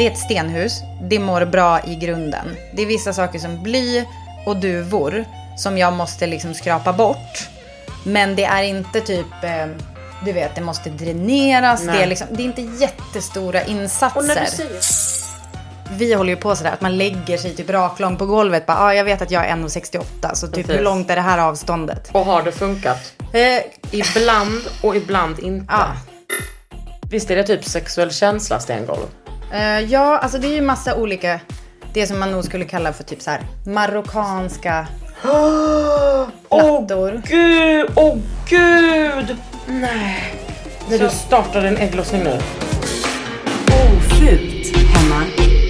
Det är ett stenhus. Det mår bra i grunden. Det är vissa saker som bly och duvor som jag måste liksom skrapa bort. Men det är inte typ, eh, du vet, det måste dräneras. Det är, liksom, det är inte jättestora insatser. Och när du säger... Vi håller ju på sådär att man lägger sig typ raklång på golvet. Bara, ah, jag vet att jag är 1,68 så typ Precis. hur långt är det här avståndet? Och har det funkat? Eh, Ibland och ibland inte. Ja. Visst är det typ sexuell känsla, stengolv? Eh, ja, alltså det är ju massa olika, det som man nog skulle kalla för typ så här marockanska plattor. Gud, åh gud! Nej. När du startar en ägglossning nu. Ofult hemma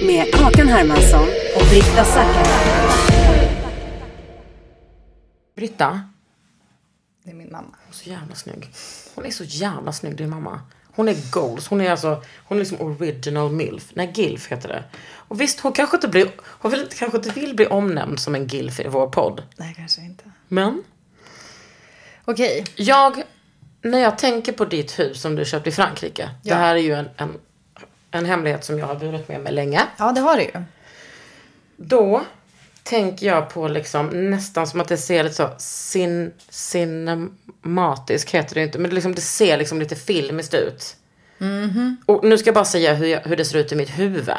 med Kakan Hermansson och Britta Zackari. Britta, Det är min mamma. hon är så jävla snygg. Hon är så jävla snygg, din mamma. Hon är goals. Hon är alltså, hon är liksom original milf. Nej, gilf heter det. Och visst, hon kanske inte blir, hon vill, kanske inte vill bli omnämnd som en gilf i vår podd. Nej, kanske inte. Men Okej. jag, när jag tänker på ditt hus som du köpte i Frankrike. Ja. Det här är ju en, en, en hemlighet som jag har burit med mig länge. Ja, det har du ju. Då tänker jag på liksom nästan som att det ser lite så sin, cinematisk heter det inte. Men det, liksom, det ser liksom lite filmiskt ut. Och nu ska jag bara säga hur, jag, hur det ser ut i mitt huvud.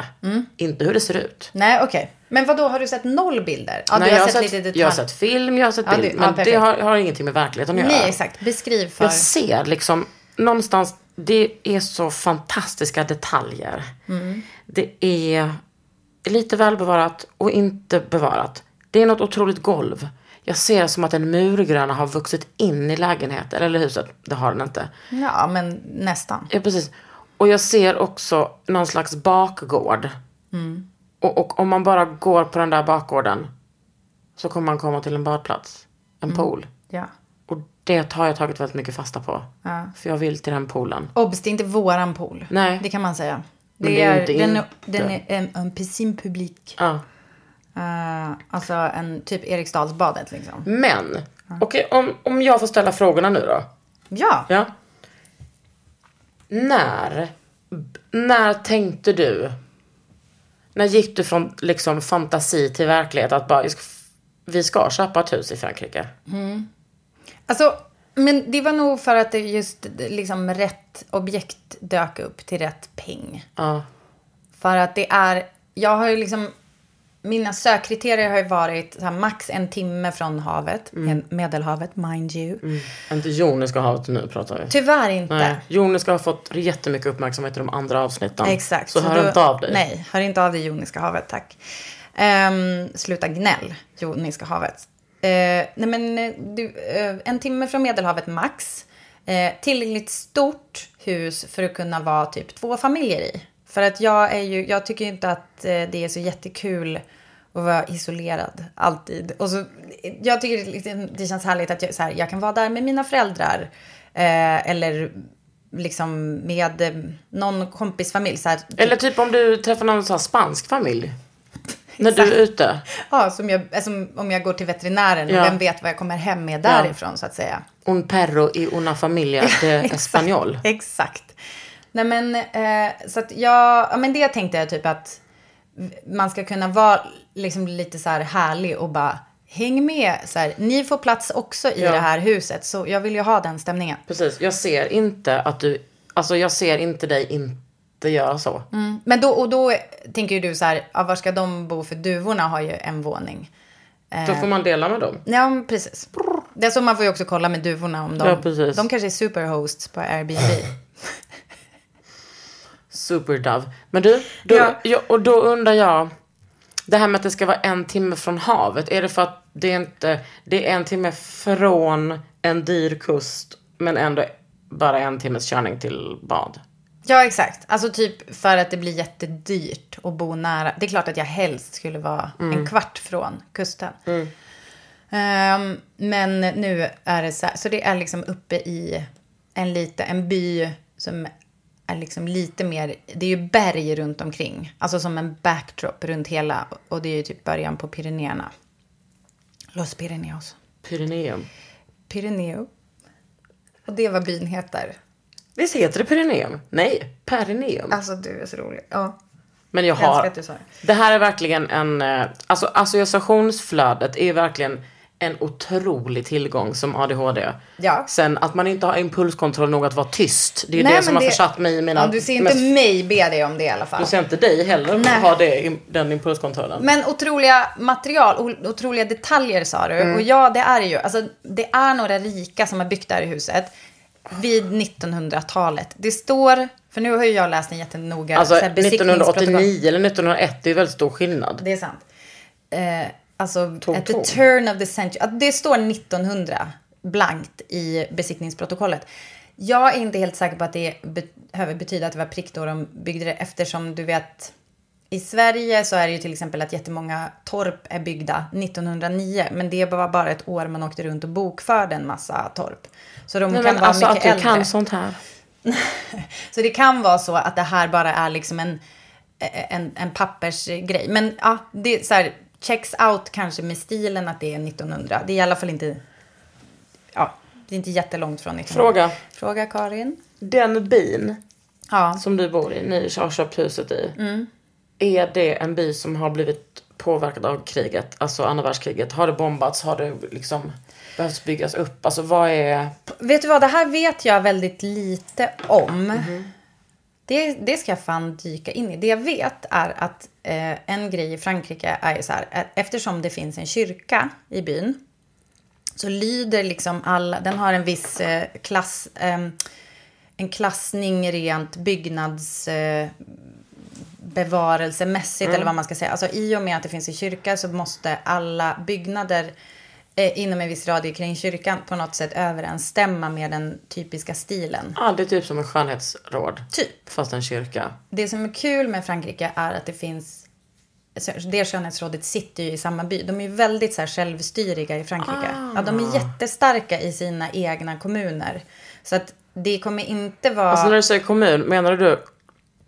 Inte hur det ser ut. Nej, okej. Men vad då har du sett noll bilder? Ja, Nej, har, jag, sett, har sett, detalj. jag har sett film, jag har sett Ja, bild. du- ja, men det perfekt. har, har ingenting med verkligheten att göra. Nej, exakt. Beskriv för... Jag ser liksom någonstans, det är så fantastiska detaljer. Mm. Det är lite välbevarat och inte bevarat. Det är något otroligt golv. Jag ser som att en murgröna har vuxit in i lägenheten, eller huset. Det har den inte. Ja, men nästan. Ja, precis. Och jag ser också någon slags bakgård. Mm. Och, och om man bara går på den där bakgården så kommer man komma till en badplats. En Mm. pool. Ja. Och det har jag tagit väldigt mycket fasta på. Ja. För jag vill till den poolen. Obs, det är inte våran pool. Nej. Det kan man säga. Det, Men det är är, den, inte. den är en, en piscine public. Ja. Eh, alltså en typ Eriksdalsbadet liksom. Men, okej om, om jag får ställa frågorna nu då. Ja. Ja. När, när tänkte du, när gick du från liksom fantasi till verklighet att bara, vi ska köpa ett hus i Frankrike? Alltså, men det var nog för att det just liksom rätt objekt dök upp till rätt peng. Ja. För att det är, jag har ju liksom, mina sökkriterier har ju varit så här, max en timme från havet, med- medelhavet, mind you. Inte Joniska havet nu pratar vi. Tyvärr inte. Nej, Joniska har fått jättemycket uppmärksamhet i de andra avsnitten. Exakt. Så, hör då- inte av dig. Nej, hör inte av dig Joniska havet, tack. Ehm, sluta gnäll, Joniska havet. Eh, nej men, eh, du, eh, en timme från Medelhavet max. Eh, tillräckligt stort hus för att kunna vara typ två familjer i. För att jag är ju, jag tycker ju inte att eh, det är så jättekul att vara isolerad alltid. Och så, jag tycker det, liksom- det känns härligt att jag, så här, jag kan vara där med mina föräldrar. Eh, eller liksom med eh, någon kompisfamilj. Så här, typ- Eller typ om du träffar någon så här spansk familj. När du är ute. Ja, som jag, alltså, om jag går till veterinären och Ja. vem vet vad jag kommer hem med därifrån så att säga. Un perro y una familia de español. Exakt. Nej men, eh, så att jag, ja men det tänkte jag typ att man ska kunna vara liksom lite så här härlig och bara häng med. Så här, ni får plats också i Ja. det här huset, så jag vill ju ha den stämningen. Precis, jag ser inte att du, alltså jag ser inte dig inte göra så. Men då, och då tänker ju du så här, ja, var ska de bo? För duvorna har ju en våning. Då får man dela med dem. Ja, precis. Det är så man får ju också kolla med duvorna om de, Ja, precis. de kanske är superhosts på Airbnb. Superdove. Men du, då, Ja. ja, och då undrar jag. Det här med att det ska vara en timme från havet. Är det för att det är inte, det är en timme från en dyr kust. Men ändå bara en timmes körning till bad. Ja, exakt. Alltså typ för att det blir jättedyrt att bo nära. Det är klart att jag helst skulle vara en kvart från kusten. Ehm, men nu är det så här, så det är liksom uppe i en, lite, en by som är liksom lite mer, det är ju berg runt omkring. Alltså som en backdrop runt hela, och det är ju typ början på Pyrenéerna. Los Pyreneos. Pyreneum. Pyreneo. Och det är vad byn heter. Visst heter det Pyreneum? Nej, Perineum. Alltså du är så rolig. Ja. Men jag Jag har... sa det. Det här är verkligen en... eh, Alltså associationsflödet är verkligen en otrolig tillgång som ADHD. Ja. Sen att man inte har impulskontroll nog att vara tyst. Det är ju Nej, det som men har det- försatt mig i mina... Ja, du ser inte mest- mig be dig om det i alla fall. Du ser inte dig heller Nej. ha det, den impulskontrollen. Men otroliga material, otroliga detaljer sa du. Mm. Och ja, det är det ju. Alltså, det är några rika som har byggt det här huset vid 1900-talet. Det står, för nu har ju jag läst en jättenoga alltså så här, besiktningsprotokoll. 1989 eller 1901, det är väldigt stor skillnad. Det är sant. Eh, alltså, Tog at the turn of the century. Det står 1900 blankt i besiktningsprotokollet. Jag är inte helt säker på att det be- behöver betyda att det var prick då de byggde det eftersom du vet i Sverige så är det ju till exempel att jättemånga torp är byggda 1909 men det var bara ett år man åkte runt och bokförde en massa torp. Så de Nej, kan vara alltså att mycket du äldre. kan sånt här. Så det kan vara så att det här bara är liksom en, en, en pappersgrej. Men ja, det är så här, checks out kanske med stilen att det är 1900. Det är i alla fall inte, ja, det är inte jättelångt från 1900. Fråga. Fråga Karin. Den bin Ja. som du bor i, ni har köpt huset i. Mm. Är det en by som har blivit påverkad av kriget? Alltså andra världskriget. Har det bombats? Har det liksom behövt byggas upp? Alltså vad är... Vet du vad, det här vet jag väldigt lite om. Det, det ska jag fan dyka in i. Det jag vet är att eh, en grej i Frankrike är så här, att eftersom det finns en kyrka i byn så lyder liksom alla, den har en viss eh, klass, ehm, en klassning rent byggnads... Bevarelsemässigt eller vad man ska säga. Alltså i och med att det finns en kyrka så måste alla byggnader eh, inom en viss radie kring kyrkan på något sätt överensstämma med den typiska stilen. Ja, det är typ som en skönhetsråd. Typ. Fast en kyrka. Det som är kul med Frankrike är att det finns det skönhetsrådet sitter ju i samma by. De är ju väldigt så här självstyriga i Frankrike. Ja, de är jättestarka i sina egna kommuner. Så att det kommer inte vara... Alltså när du säger kommun, menar du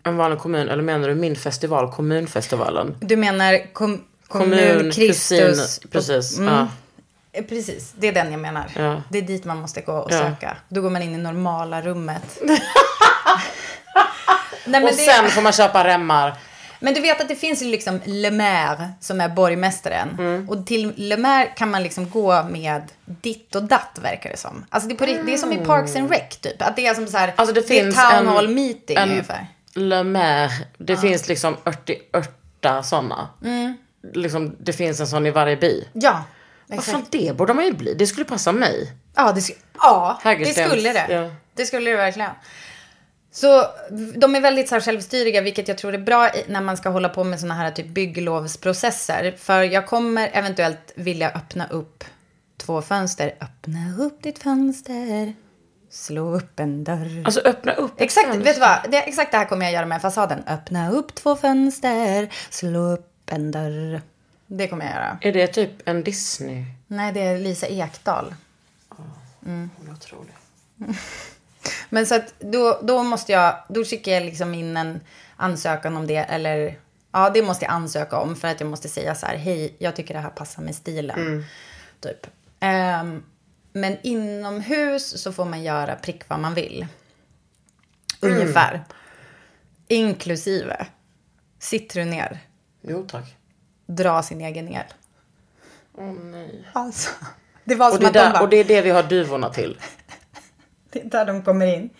en vanlig kommun eller menar du min festival, kommunfestivalen? Du menar kom, kommun, Kommun, Kristus... kusin, precis. Mm. Ja. Eh, Precis, det är den jag menar. Ja. Det är dit man måste gå och Ja. söka. Då går man in i normala rummet. Nej, men, Och det, sen får man köpa remmar. men du vet att det finns ju liksom Le Maire som är borgmästaren. Mm. Och till Le Maire kan man liksom gå med ditt och datt verkar det som. Alltså det är, på, ri- det är som i Parks and Rec typ. Att det är som så här, Alltså det det är finns town hall meeting en- ungefär. Le Maire, det finns liksom 88 sådana. Mm. Liksom, det finns en sån i varje by. Ja, Vad exakt. fan, det borde man ju bli. Det skulle passa mig. Ja, det, sk- ja, det skulle det. ja. Det skulle det verkligen. Så de är väldigt så här självstyriga, vilket jag tror är bra när man ska hålla på med såna här typ bygglovsprocesser. För jag kommer eventuellt vilja öppna upp två fönster. Öppna upp ditt fönster. Slå upp en dörr. Alltså öppna upp. exakt, fönster. vet du vad? Det, exakt det här kommer jag göra med fasaden. Öppna upp två fönster. Slå upp en dörr. Det kommer jag göra. Är det typ en Disney? Nej, det är Lisa Ekdahl. Hon är otrolig. Men så att då, då måste jag, då skickar jag liksom in en ansökan om det. Eller ja, det måste jag ansöka om för att jag måste säga så här, hej, jag tycker det här passar med stilen. Typ. Ehm, men inomhus så får man göra prick vad man vill. Ungefär. Inklusive sitter du ner, Jo tack. dra sin egen el. Åh nej. Alltså, det var Och som det, är att de där, bara, och det är det vi har duvorna till. det är där de kommer in.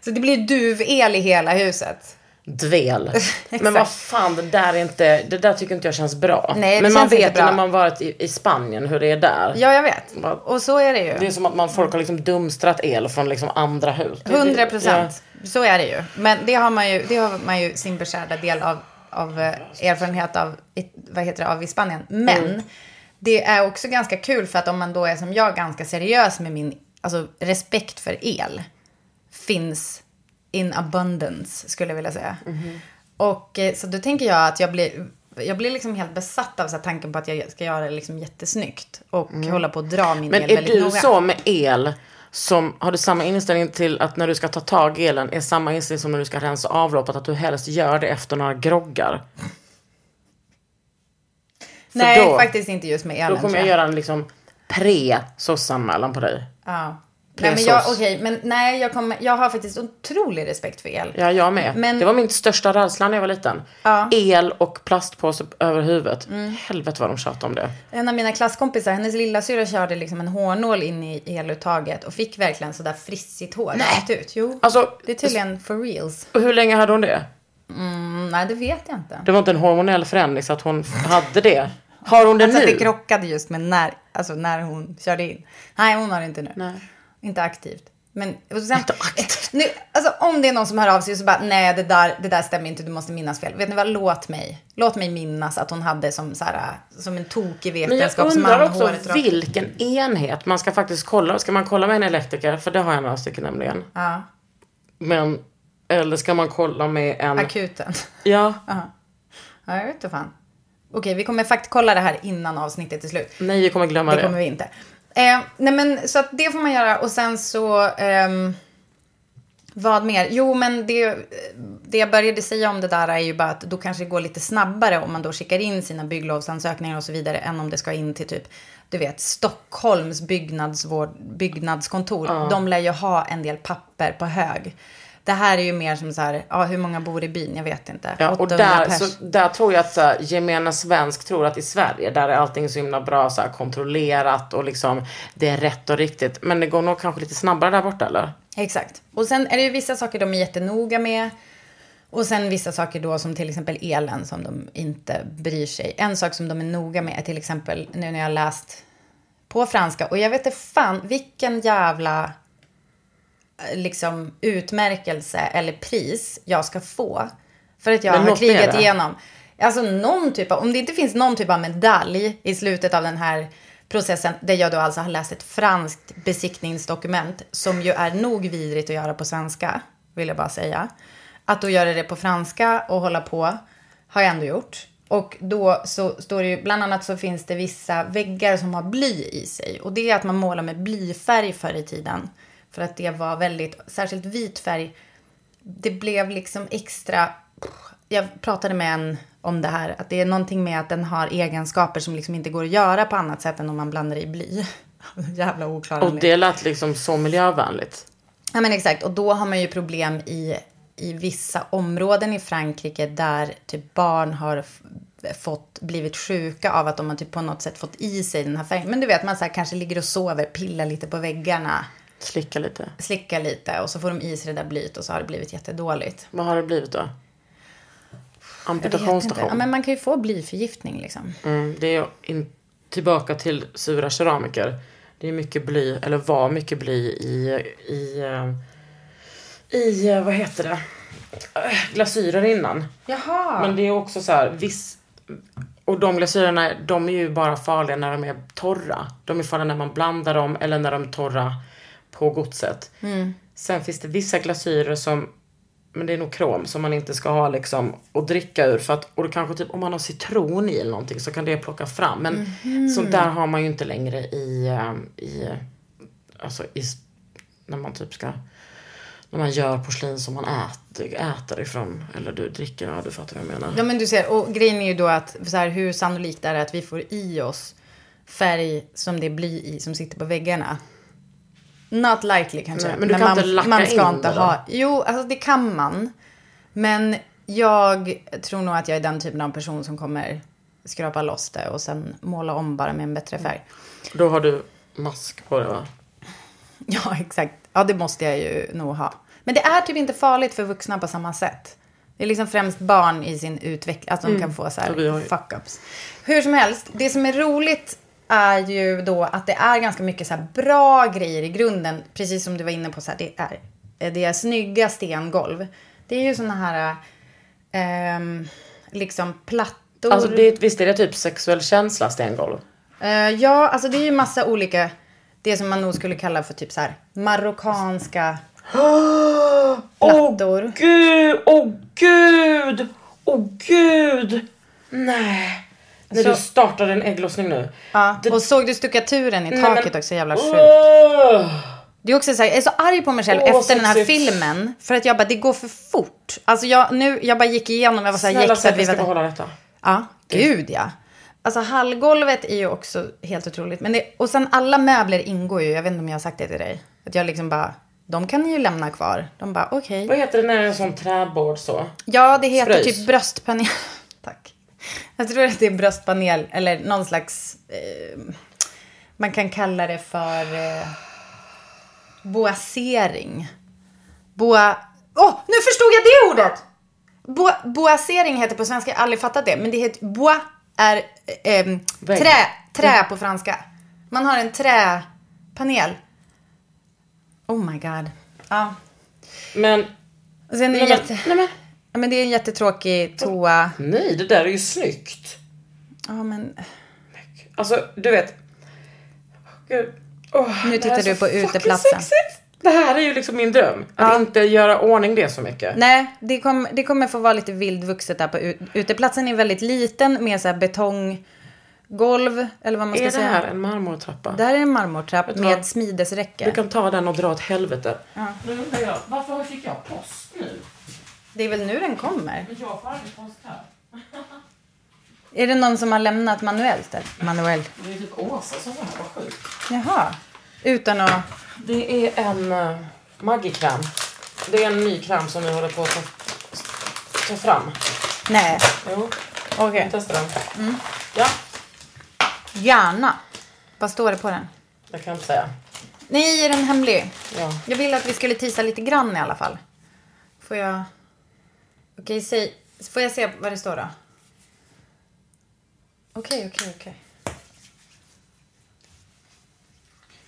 Så det blir duvel i hela huset. Dvel. Men vad fan, det där är inte, det där tycker inte jag känns bra. Nej, Men man vet ju när man varit i, i Spanien hur det är där. Ja, jag vet. Och så är det ju. Det är som att man, folk har liksom dumstrat el från liksom andra hus. Hundra procent. Ja. Så är det ju. Men det har man ju, det har man ju sin beskärda del av, av eh, erfarenhet av, vad heter det, av i Spanien. Men Mm. det är också ganska kul för att om man då är som jag ganska seriös med min alltså, respekt för el finns in abundance skulle jag vilja säga. Mhm. Och eh, så då tänker jag att jag blir jag blir liksom helt besatt av så tanken på att jag ska göra det liksom jättesnyggt. Och hålla på att dra min Mm. Men el är väldigt du noga. så med el som, har du samma inställning till att när du ska ta tag i elen är samma inställning som när du ska rensa avloppet att du helst gör det efter några groggar? För Nej, då- faktiskt inte just med elen. Då kommer tror jag göra en liksom pre-sossanmälan på dig. Ja. Nej, men jag, okej, men nej, jag, kommer, jag har faktiskt otrolig respekt för el. Ja, jag med. Men- Det var min största rädsla när jag var liten. Ja. Mm. El och plastpåse över huvudet. Helvete vad de tjatade om det. En av mina klasskompisar, hennes lilla syra körde liksom en hårnål in i eluttaget och fick verkligen sådär frissigt hår rätt ut. Jo, Alltså, det är tydligen for reals. Och hur länge hade hon det? Mm, nej, det vet jag inte. Det var inte en hormonell förändring så att hon hade det. Har hon det Alltså nu? det krockade just med när, alltså när hon körde in. Nej, hon har det inte nu. Nej. Inte aktivt. Men och sen. Nu, alltså, om det är någon som hör av sig och så bara, nej det där, det där stämmer inte, du måste minnas fel. Vet ni vad, låt mig. Låt mig minnas att hon hade som, så här, som en tokig Men jag vetenskapsman undrar också håret vilken enhet man ska faktiskt kolla. Ska man kolla med en elektriker? För det har jag några stycken nämligen. Ja, Men, eller ska man kolla med en... akuten. Ja. Ja, jag vet inte fan. Okej, vi kommer faktiskt kolla det här innan avsnittet är slut. Nej, vi kommer glömma Det det. kommer vi inte. Eh, nej men så att det får man göra och sen så... ehm, vad mer? Jo men det, det jag började säga om det där är ju bara att då kanske det går lite snabbare om man då skickar in sina bygglovsansökningar och så vidare än om det ska in till typ, du vet, Stockholms byggnadsvård, byggnadskontor. De lär ju ha en del papper på hög. Det här är ju mer som så här, ja hur många bor i byn? Jag vet inte. Ja, och 800 där, så, där tror jag att så här, gemene svensk tror att i Sverige, där är allting så himla bra så här, kontrollerat och liksom det är rätt och riktigt. Men det går nog kanske lite snabbare där borta eller? Exakt. Och sen är det ju vissa saker de är jättenoga med. Och sen vissa saker då som till exempel elen som de inte bryr sig. En sak som de är noga med är till exempel nu när jag läst på franska. Och jag vet inte fan vilken jävla liksom utmärkelse eller pris jag ska få. För att jag Men har krigat det. igenom. Alltså någon typ av, om det inte finns någon typ av medalj i slutet av den här processen, där jag då alltså har läst ett franskt besiktningsdokument, som ju är nog vidrigt att göra på svenska, vill jag bara säga. Att då göra det på franska och hålla på, har jag ändå gjort. Och då så står det ju, bland annat så finns det vissa väggar som har bly i sig. Och det är att man målar med blyfärg förr i tiden. För att det var väldigt, särskilt vit färg, det blev liksom extra... Jag pratade med en om det här, att det är någonting med att den har egenskaper som liksom inte går att göra på annat sätt än om man blandar i bly. Jävla oklara Och det lät liksom så miljövänligt. Ja men exakt, och då har man ju problem i, i vissa områden i Frankrike där typ barn har fått, blivit sjuka av att de har typ på något sätt fått i sig den här färgen. Men du vet, man så här, kanske ligger och sover, pillar lite på väggarna, Slicka lite. slickar lite och så får de i sig det där blyet och så har det blivit jättedåligt. Vad har det blivit då? Amputationsstation. Ja, men man kan ju få blyförgiftning liksom. Mm, det är in, tillbaka till sura keramiker. Det är mycket bly, eller var mycket bly i, i, eh, i eh, vad heter det, Eh, glasyrer innan. Jaha. Men det är också så här, viss, och de glasyrerna, de är ju bara farliga när de är torra. De är farliga när man blandar dem eller när de är torra på godset. Sen finns det vissa glasyrer som, men det är nog krom, som man inte ska ha liksom och dricka ur. För att, och det kanske typ, om man har citron i eller någonting så kan det plocka fram. Men sånt där har man ju inte längre i, eh, i, alltså i, när man typ ska, när man gör porslin som man äter, äter ifrån, eller du dricker, ja du fattar vad jag menar. Ja men du ser, och grejen är ju då att så här, hur sannolikt är det att vi får i oss färg som det blir i som sitter på väggarna? Not likely kanske. Men du kan inte lacka man ska in inte det ha. Jo, alltså det kan man. Men jag tror nog att jag är den typen av person som kommer skrapa loss det och sen måla om bara med en bättre färg. Då har du mask på dig va? Ja, exakt. Ja, det måste jag ju nog ha. Men det är typ inte farligt för vuxna på samma sätt. Det är liksom främst barn i sin utveckling, att de kan få så Ja, här ju- fuck-ups. Hur som helst, det som är roligt är ju då att det är ganska mycket så här bra grejer i grunden. Precis som du var inne på, så här, det, är, det är snygga stengolv. Det är ju såna här ehm, liksom plattor. Alltså det, visst är det typ sexuell känsla stengolv? Eh, ja, alltså det är ju massa olika, det som man nog skulle kalla för typ så här marockanska plattor. Åh gud, åh gud, åh gud. Nej. När Så- du startade en ägglossning nu. Ja, Det- och såg du stuckaturen i Nej, taket men- också? Jävla sjukt. Åh! Det är också så här, jag är så arg på mig själv Åh, efter den här filmen. För att jag bara, det går för fort. Alltså jag, nu, jag bara gick igenom, jag var så här Snälla jäxad. säg att vi ska behålla detta. Ja, gud ja. Alltså hallgolvet är ju också helt otroligt. Men det, och sen alla möbler ingår ju, jag vet inte om jag har sagt det till dig. Att jag liksom bara, de kan ni ju lämna kvar. De bara, okej. Vad heter det när det är en sån träbord så? Ja, det heter Fröjs. typ bröstpanel. Jag tror att det är bröstpanel eller någon slags... Eh, man kan kalla det för eh, boasering. Boa... Åh, nu förstod jag det ordet! Bo, boasering heter på svenska, jag har aldrig fattat det. Men det heter bois är eh, trä, trä på franska. Man har en träpanel. Oh my god. Ja. Men, Och sen är det nej, jätte... nej, Ja, men det är en jättetråkig toa. nej det där är ju snyggt. Ja, men Alltså du vet. Gud. Åh, Nu det tittar här du på uteplatsen. sexigt. Det här är ju liksom min dröm. Att inte göra ordning det så mycket. nej, det, kom, det kommer få vara lite vildvuxet där på ut, uteplatsen. är väldigt liten med så här betonggolv, eller vad man ska Är det säga. här en marmortrappa? Där är en marmortrapp du vad? med smidesräcke. Du kan ta den och dra åt helvete. Nu undrar jag, varför fick jag post nu? Det är väl nu den kommer? Men jag får aldrig post här. Är det någon som har lämnat manuellt? Det är typ Åsa som var här, vad sjukt. Jaha. Utan att... Det är en uh, Maggi-kräm. Det är en ny kräm som vi håller på att ta, ta fram. Nej. Jo, Okej. vi testar den. Ja, Gärna. Vad står det på den? det kan jag inte säga. Nej, är den hemlig? Ja. Jag ville att vi skulle tisa lite grann i alla fall. Får jag... Okej, säg... Får jag se vad det står då? Okej, okej, okej.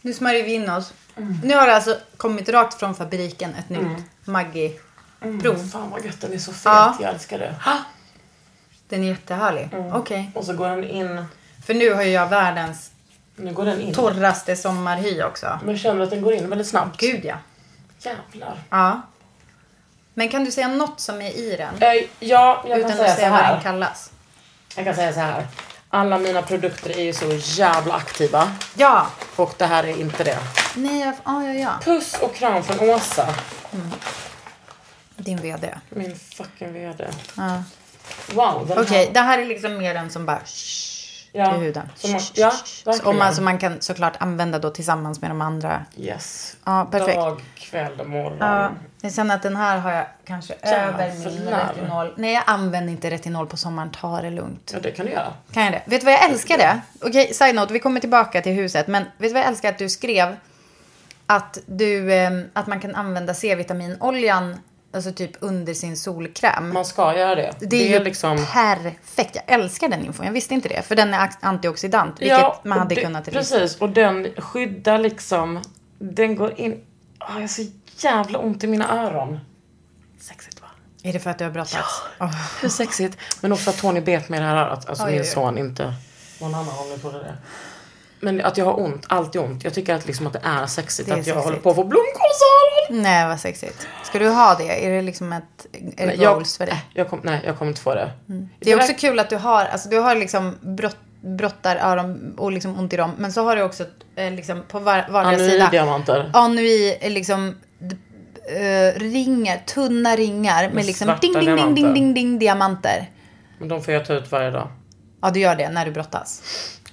Nu smörjer vi in oss. Nu har det alltså kommit rakt från fabriken ett nytt Maggi-prov. Fan vad gött, den är så fet. Ja. Jag älskar det. Den är jättehärlig. Okej. Och så går den in. För nu har ju jag världens Nu går den in. torraste sommarhy också. Men känner du att den går in väldigt snabbt? Gud ja. Jävlar. Ja. Men kan du säga något som är i den? Eh, ja, jag Utan kan säga att så säga vad den här. kallas. Jag kan säga så här. Alla mina produkter är ju så jävla aktiva. Ja. Och det här är inte det. Nej, jag... Ja, ja, ja. Puss och kram från Åsa. Din vd. Min fucking vd. Ja. Wow, Okej, här. det här är liksom mer den som bara shh, Ja, till huden. som man- ja, shh, shh. verkligen. Och man, man kan såklart använda då tillsammans med de andra. Yes. Ja, perfekt. Dag, kväll, morgon. Ja, jag känner att den här har jag kanske över min retinol. Nej, jag använder inte retinol på sommaren. Ta det lugnt. Ja, det kan du göra. Kan jag det? Vet du vad jag älskade? Okej, side note, vi kommer tillbaka till huset. Men vet du vad jag älskar att du skrev? Att, du, eh, att man kan använda C-vitaminoljan, alltså typ under sin solkräm. Man ska göra det. Det är, ju liksom... perfekt. Jag älskar den infon. Jag visste inte det. För den är antioxidant. Vilket man och hade det, kunnat Precis, och den skyddar liksom... Den går in... Ah, jag har så jävla ont i mina öron. Sexigt va? Är det för att du har brottats? Åh. Hur sexigt? Men också att Tony bet mig i det här örat. Alltså Oj, min oj. son, inte någon annan ni trodde det. Men att jag har ont, alltid ont. Jag tycker att, liksom att det är sexigt Det är att jag sexigt. håller på att få blomkålsöron. Nej, vad sexigt. Ska du ha det? Är det liksom ett är det jag, goals för dig? jag kom, nej, jag kommer inte få det. Det är också kul att du har, alltså du har liksom brott, brottar öron och liksom ont i dem. Men så har du också eh, liksom på var, vardera sida. Anui-diamanter. Anui, eh, liksom eh, ringar, tunna ringar med, Med liksom ding, ding, ding, ding, diamanter. ding, ding, diamanter. Men de får jag ta ut varje dag. Ja, du gör det när du brottas.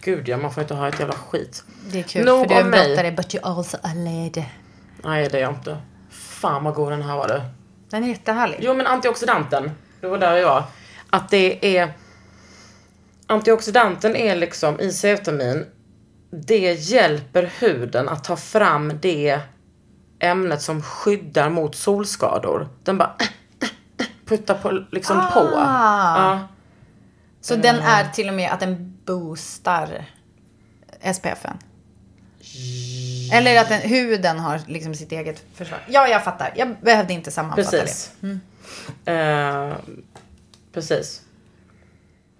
Gud ja, man får inte ha ett jävla skit. Det är kul, Nog för du är en brottare, but you also a lady. Nej, det är jag inte. Fan vad god den här var du. Den är jättehärlig. Jo, men antioxidanten. Det var där jag var. Att det är... Antioxidanten är liksom i C-vitamin. Det hjälper huden att ta fram det ämnet som skyddar mot solskador. Den bara puttar på, liksom på. Ja. Så den är till och med att den boostar SPFen. Eller att den, huden har liksom sitt eget försvar. Ja, jag fattar. Jag behövde inte sammanfatta Precis. Eh, precis.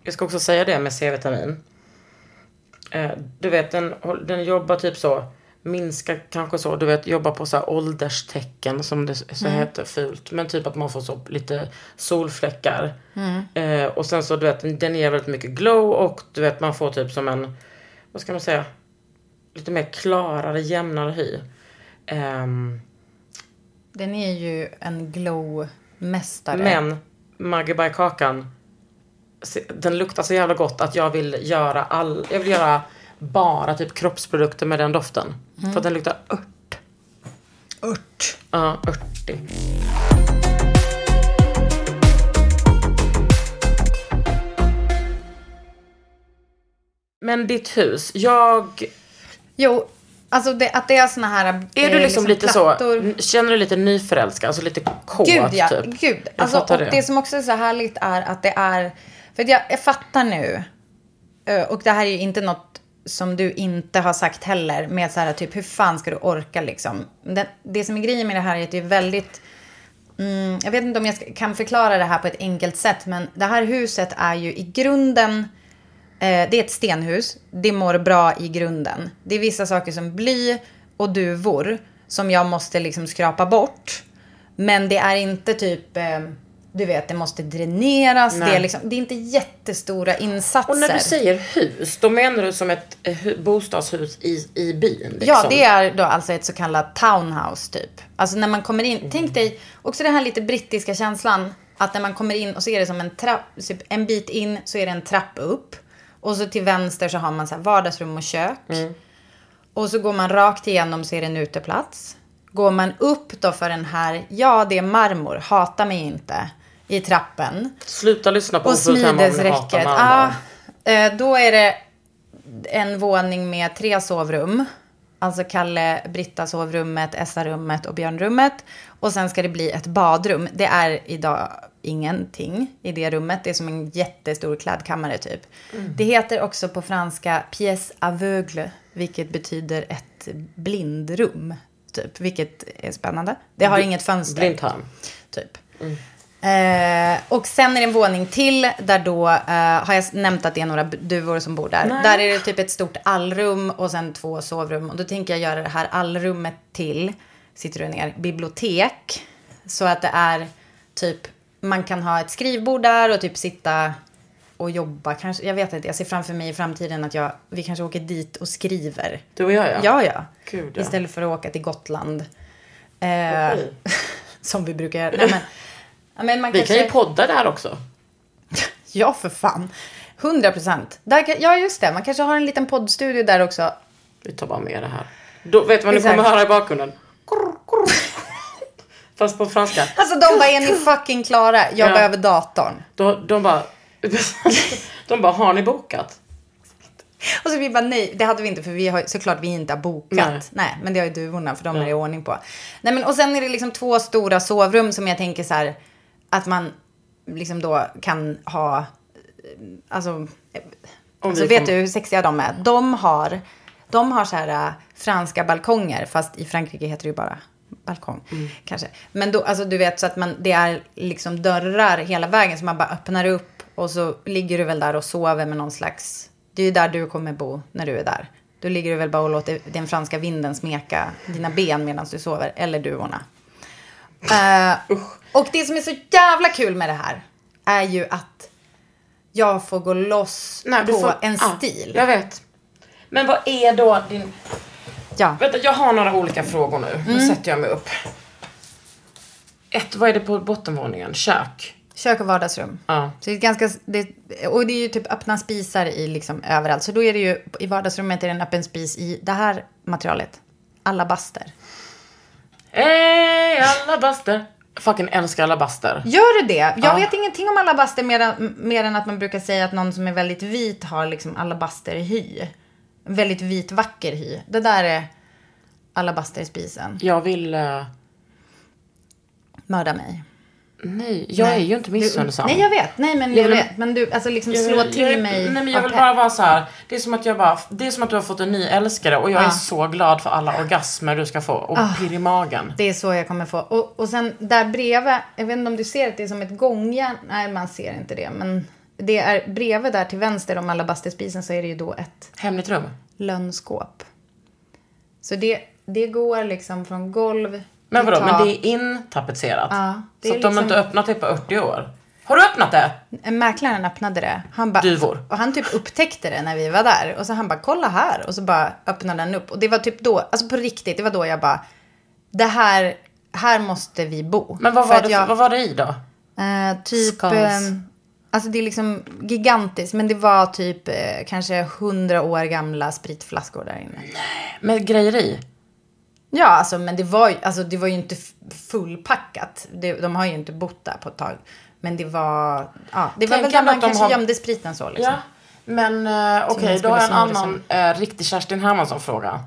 Jag ska också säga det med C-vitamin. Eh, du vet, den, den jobbar typ så. Minska kanske så. Du vet, jobbar på så här ålderstecken som det så heter fult. Men typ att man får så lite solfläckar. Eh, och sen så du vet, den- ger väldigt mycket glow och du vet man får typ som en, vad ska man säga? Lite mer klarare, jämnare hy. Det. Den är ju en glow-mästare. Men Maggie by Kakan, den luktar så jävla gott att jag vill göra all, jag vill göra bara typ kroppsprodukter med den doften. För att den luktar ört. Ört. Ja, örtig. Men ditt hus, jag... Jo, alltså det, att det är såna här Är du eh, liksom, lite plattor. så, känner du lite nyförälskad? Alltså lite kåt Gud ja, typ? gud. Jag Alltså, och det. som också är så härligt är att det är, för att jag, jag fattar nu, eh, och det här är ju inte något som du inte har sagt heller, med så här typ hur fan ska du orka liksom. Det, det som är grejen med det här är att det är väldigt, mm, jag vet inte om jag kan förklara det här på ett enkelt sätt, men det här huset är ju i grunden, Eh, det är ett stenhus. Det mår bra i grunden. Det är vissa saker som bly och duvor som jag måste liksom skrapa bort. Men det är inte typ, eh, du vet, det måste dräneras. Det är, liksom, det är inte jättestora insatser. Och när du säger hus, då menar du som ett eh, hu- bostadshus i, i byn? Liksom. Ja, det är då alltså ett så kallat townhouse typ. Alltså när man kommer in, tänk dig också den här lite brittiska känslan. Att när man kommer in och så är det som en trapp, typ en bit in så är det en trapp upp. Och så till vänster så har man så här vardagsrum och kök. Och så går man rakt igenom så är det en uteplats. Går man upp då för den här, ja det är marmor, hata mig inte, i trappen. Sluta lyssna på Och smidesräcket. Ja, eh, då är det en våning med tre sovrum. Alltså Kalle, Britta sovrummet, Essa-rummet och Björnrummet. Och sen ska det bli ett badrum. Det är idag ingenting i det rummet. Det är som en jättestor klädkammare typ. Det heter också på franska pièce aveugle, vilket betyder ett blindrum. Typ, vilket är spännande. Det har inget fönster. Blindtarm. Typ. Eh, och sen är det en våning till där då eh, har jag nämnt att det är några duvor som bor där. Där är det typ ett stort allrum och sen två sovrum. Och då tänker jag göra det här allrummet till, sitter du ner, bibliotek. Så att det är typ, man kan ha ett skrivbord där och typ sitta och jobba. Kanske, jag vet inte, jag ser framför mig i framtiden att jag, vi kanske åker dit och skriver. Du och jag ja. Ja, ja. Gud, ja. Istället för att åka till Gotland. Eh, Okej. som vi brukar göra. Nej, men, ja, men man Vi kanske, kan ju podda där också. Ja, för fan. 100 procent. Ja, just det. Man kanske har en liten poddstudio där också. Vi tar bara med det här. Då, vet du vad ni Exakt. kommer höra i bakgrunden? Fast på franska. Alltså de bara, är ni fucking klara? Jag Ja. behöver datorn. Då, de bara... de bara, har ni bokat? Och så vi bara, nej, det hade vi inte för vi har såklart vi inte har bokat. Nej. Nej, men det har ju duvorna för de är det i ordning på. Nej, men och sen är det liksom två stora sovrum som jag tänker så här att man liksom då kan ha, eh, alltså, eh, alltså vet du hur sexiga de är? De har, de har så här äh, franska balkonger, fast i Frankrike heter det ju bara balkong, Mm. kanske. Men då, alltså du vet så att man, det är liksom dörrar hela vägen som man bara öppnar upp och så ligger du väl där och sover med någon slags, det är ju där du kommer bo när du är där. Då ligger du väl bara och låter den franska vinden smeka dina ben medan du sover, eller duvorna. Eh, och det som är så jävla kul med det här är ju att jag får gå loss Nej, på får- en ja, stil. Jag vet. Men vad är då din... Ja. Vänta, jag har några olika frågor nu. Nu Mm. sätter jag mig upp. Ett, vad är det på bottenvåningen? Kök? Kök och vardagsrum. Ja. Så det är ganska, det, och det är ju typ öppna spisar i liksom överallt. Så då är det ju, i vardagsrummet är det en öppen spis i det här materialet. Alabaster. Hej alabaster! Fucking älskar alabaster. Gör du det? Jag Ja. vet ingenting om alabaster mer än, mer än att man brukar säga att någon som är väldigt vit har liksom alabasterhy. Väldigt vit vacker hy. Det där är alabasterspisen. Jag vill... eh, Mörda mig. Nej, jag är ju inte missunnsam. Nej, jag vet. Nej, men Jag jag vet. Men du, alltså liksom slå jag- till jag- mig. Nej men jag vill bara vara så här. Det är som att jag bara, det är som att du har fått en ny älskare och jag är Ja. så glad för alla orgasmer du ska få och Ah. pirr i magen. Det är så jag kommer få. Och, och sen där bredvid, jag vet inte om du ser att det är som ett gångjärn. Nej, man ser inte det. Men det är bredvid där till vänster om alabasterspisen så är det ju då ett Hemligt rum. lönnskåp. Så det, det går liksom från golv Men vadå, men det är intapetserat? Ja, så att de har liksom- inte öppnat det på 80 år? Har du öppnat det? Mäklaren öppnade det. Han bara, Duvor. Och han typ upptäckte det när vi var där. Och så han bara, kolla här. Och så bara öppnade den upp. Och det var typ då, alltså på riktigt, det var då jag bara, det här, här måste vi bo. Men vad var, det, jag- vad var det i då? Eh, typ... Eh, alltså det är liksom gigantiskt. Men det var typ eh, kanske hundra år gamla spritflaskor där inne. Med grejer i? Ja, alltså men det var alltså, det var ju inte fullpackat. Det, de har ju inte bott där på ett tag. Men det var, ja, det var Tänk väl där man kanske har- gömde spriten så liksom. Ja. Men eh, okej, den då har jag en annan eh, riktig Kerstin Hermansson-fråga.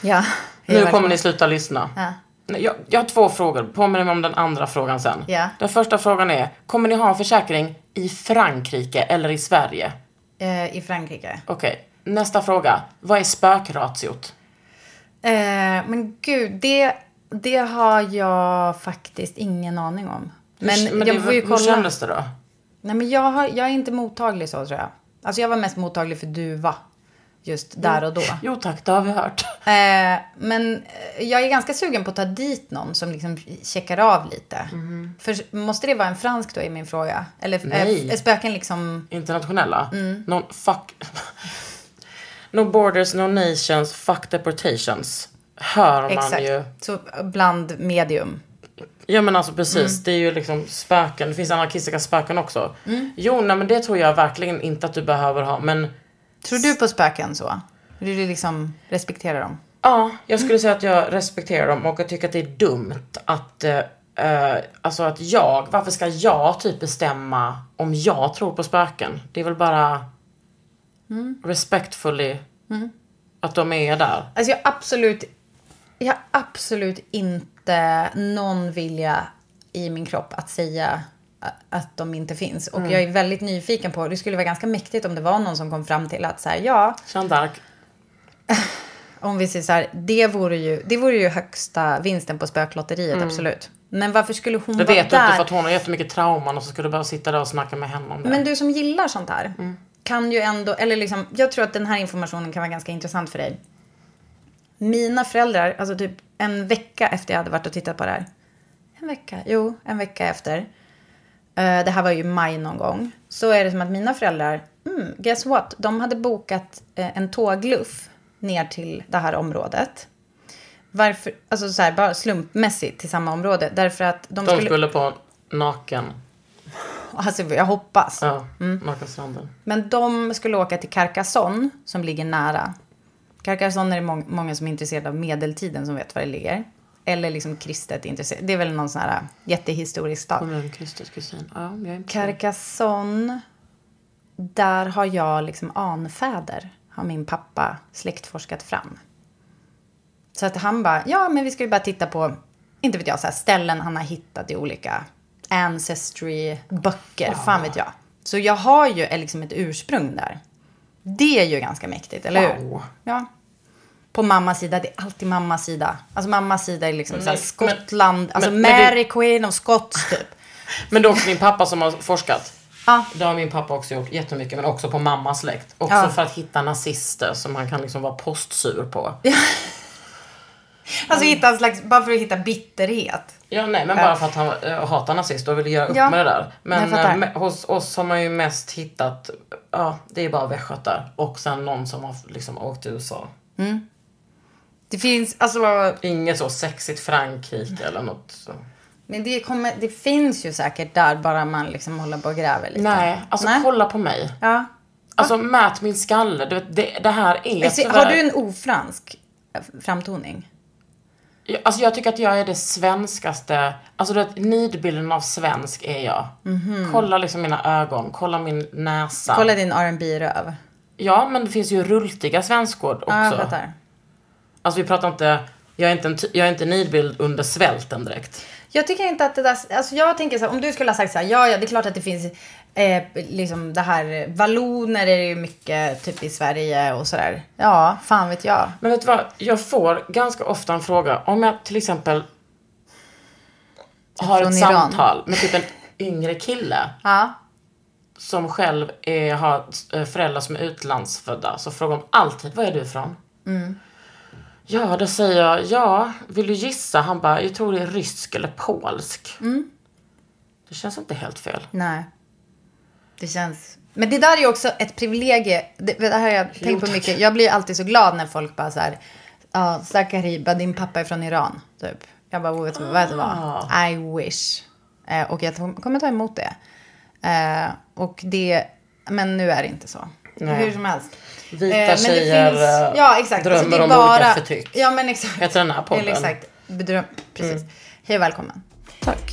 Ja. Nu kommer ni sluta lyssna. Ja. Jag, jag har två frågor. Påminner mig om den andra frågan sen. Ja. Den första frågan är, kommer ni ha en försäkring i Frankrike eller i Sverige? Eh, I Frankrike. Okej. Nästa fråga. Vad är spökratiot? Eh, men gud, det, det har jag faktiskt ingen aning om. Men, hur, men jag det, får ju hur kolla. kändes det då? Nej, men jag, har, jag är inte mottaglig så tror jag. Alltså jag var mest mottaglig för duva. Just där och då. Jo tack, det har vi hört. Eh, men eh, jag är ganska sugen på att ta dit någon som liksom checkar av lite. För måste det vara en fransk då är min fråga? Eller Mhm. Nej. är spöken liksom... Internationella? Mm. Någon fuck... no borders, no nations, fuck deportations. Hör man Exakt. ju. Så bland medium. Ja men alltså precis, Mm. det är ju liksom spöken. Det finns anarkistiska spöken också. Mm. Jo, nej men det tror jag verkligen inte att du behöver ha. Men Tror du på spöken så? Du liksom respekterar dem? ja, jag skulle säga att jag respekterar dem och jag tycker att det är dumt att eh, alltså att jag, varför ska jag typ bestämma om jag tror på spöken? Det är väl bara respectfully att de är där. Alltså jag absolut, jag har absolut inte någon vilja i min kropp att säga att de inte finns. Och Mm. jag är väldigt nyfiken på, det skulle vara ganska mäktigt om det var någon som kom fram till att så här, ja, Jeanne om vi säger så här, det vore ju, det vore ju högsta vinsten på spöklotteriet, absolut. Men varför skulle hon Mm. Det vara vet du där? inte för att hon har jättemycket trauman och så ska du bara sitta där och snacka med henne om det. Men du som gillar sånt här Mm. Kan ju ändå, eller liksom, jag tror att den här informationen kan vara ganska intressant för dig. Mina föräldrar, alltså typ en vecka efter jag hade varit och tittat på det här. En vecka? Jo, en vecka efter. Eh, det här var ju maj någon gång. Så är det som att mina föräldrar, mm, guess what? De hade bokat eh, en tågluff ner till det här området. Varför? Alltså så här, bara slumpmässigt till samma område. Därför att de, De skulle... skulle på naken. Alltså jag hoppas. Ja, nakenstranden. Men de skulle åka till Carcassonne som ligger nära. Carcassonne är det må- många som är intresserade av medeltiden som vet var det ligger. Eller liksom kristet intresserad. Det är väl någon sån här jättehistorisk stad. Kommun Kristus kusin. Ja, jag är Carcassonne, där har jag liksom anfäder. Har min pappa släktforskat fram. Så att han bara, ja men vi ska ju bara titta på, inte vet jag, så här ställen han har hittat i olika ancestry-böcker. Fan vet jag. Så jag har ju liksom ett ursprung där. Det är ju ganska mäktigt, eller hur? Wow. Ja. På mammas sida, det är alltid mammas sida. Alltså mammas sida är liksom Men- Skottland, alltså men- men det- Mary Queen of Scots typ. Men det är också min pappa som har forskat. Ja. Det har min pappa också gjort jättemycket, men också på mammas släkt. Också Ja. för att hitta nazister som han kan liksom vara postsur på. Alltså hitta en slags, bara för att hitta bitterhet. Ja, nej, men bara för att han äh, hatar nazister och vill göra upp Ja, med det där. Men äh, med, hos oss har man ju mest hittat, ja, det är bara västgötar. Och sen någon som har liksom åkt till USA. Det finns, alltså, Inget så sexigt Frankrike eller något så. men det, kommer, det finns ju säkert där bara man liksom håller på och gräver lite. Nej, alltså Nej. kolla på mig. Ja. Alltså mät min skalle. Du vet, det, det här är tyvärr... har du en ofransk eh, framtoning? Alltså jag tycker att jag är det svenskaste, alltså du vet nidbilden av svensk är jag. Kolla liksom mina ögon, kolla min näsa. Kolla din rb röv Ja men det finns ju rultiga svenskor också. Ja, jag fattar. Alltså vi pratar inte, jag är inte en, jag är inte nidbild under svälten direkt. Jag tycker inte att det där, alltså jag tänker så här, om du skulle ha sagt så här, ja, ja, det är klart att det finns eh, liksom det här, valloner är det ju mycket typ i Sverige och sådär. Ja, fan vet jag. Men vet du vad, jag får ganska ofta en fråga om jag till exempel har Från ett Iran. samtal med typ en yngre kille Ja. som själv är, har föräldrar som är utlandsfödda så frågar de alltid, var är du ifrån? Ja, då säger jag, ja, vill du gissa? Han bara, jag tror det är rysk eller polsk. Det känns inte helt fel. Nej. Det känns... Men det där är ju också ett privilegie. Det, det här har jag tänkt på mycket. Jag blir alltid så glad när folk bara så här. Ja, Zakariba, din pappa är från Iran. Typ. Jag bara, vet du, du vad? I wish. Eh, och jag kommer ta emot det. Eh, och det... Men nu är det inte så. Hur som helst. Vita det tjejer, finns- eh, ja, exakt. drömmer det är om bara, olika förtryck. Ja, men exakt. Heter den här podden? Mm. Eller exakt. Bedröm, precis. Hej och välkommen. Tack.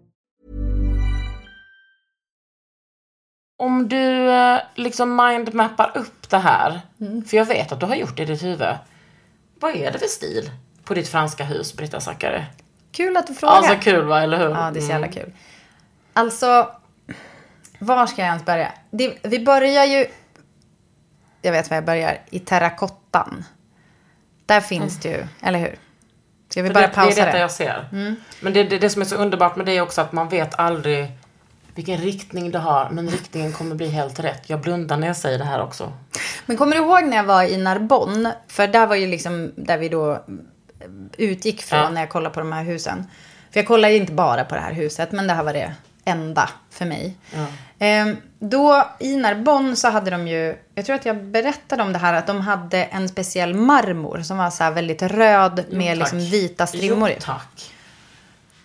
Om du eh, liksom mindmappar upp det här, Mm. för jag vet att du har gjort det i ditt huvud. Vad är det för stil på ditt franska hus, Britta Zackari? Kul att du frågar. Alltså kul va, eller hur? Ja, det är så jävla Mm. kul. Alltså, var ska jag ens börja? Det, vi börjar ju... Jag vet var jag börjar. I terrakottan. Där finns det ju, eller hur? Ska vi För bara det, pausa det är detta det? jag ser. Men det, det, det som är så underbart med det är också att man vet aldrig vilken riktning det har, men riktningen kommer bli helt rätt. Jag blundar när jag säger det här också. Men kommer du ihåg när jag var i Narbonne? För där var ju liksom där vi då utgick från Ja. när jag kollade på de här husen. För jag kollade ju inte bara på det här huset, men det här var det enda för mig. Ehm, då i Narbonne så hade de ju, jag tror att jag berättade om det här, att de hade en speciell marmor som var så här väldigt röd med tack. liksom vita strimmor i. Jo, tack.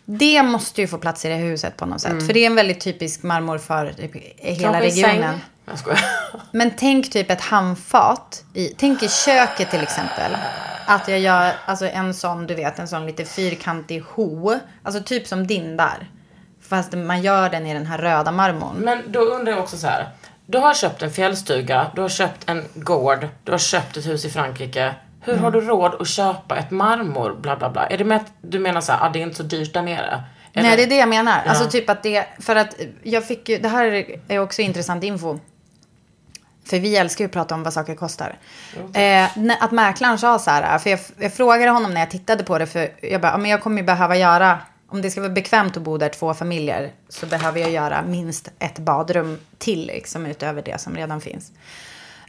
Det måste ju få plats i det huset på något sätt. För det är en väldigt typisk marmor för hela regionen. Jag skojar. Men tänk typ ett handfat. I, tänk i köket till exempel. Att jag gör alltså en sån, du vet, en sån lite fyrkantig ho. Alltså typ som din där. Fast man gör den i den här röda marmorn. Men då undrar jag också så här. Du har köpt en fjällstuga, du har köpt en gård, du har köpt ett hus i Frankrike. Hur har du råd att köpa ett marmor, bla bla bla? Är det med att du menar så här, ah, det är inte så dyrt där nere? Eller- Nej, det är det jag menar. Ja. Alltså typ att det, för att jag fick ju, det här är också intressant info. För vi älskar ju att prata om vad saker kostar. Eh, när- att mäklaren sa så här, för jag, jag frågade honom när jag tittade på det, för jag bara, ja, men jag kommer ju behöva göra, om det ska vara bekvämt att bo där två familjer, så behöver jag göra minst ett badrum till, liksom utöver det som redan finns.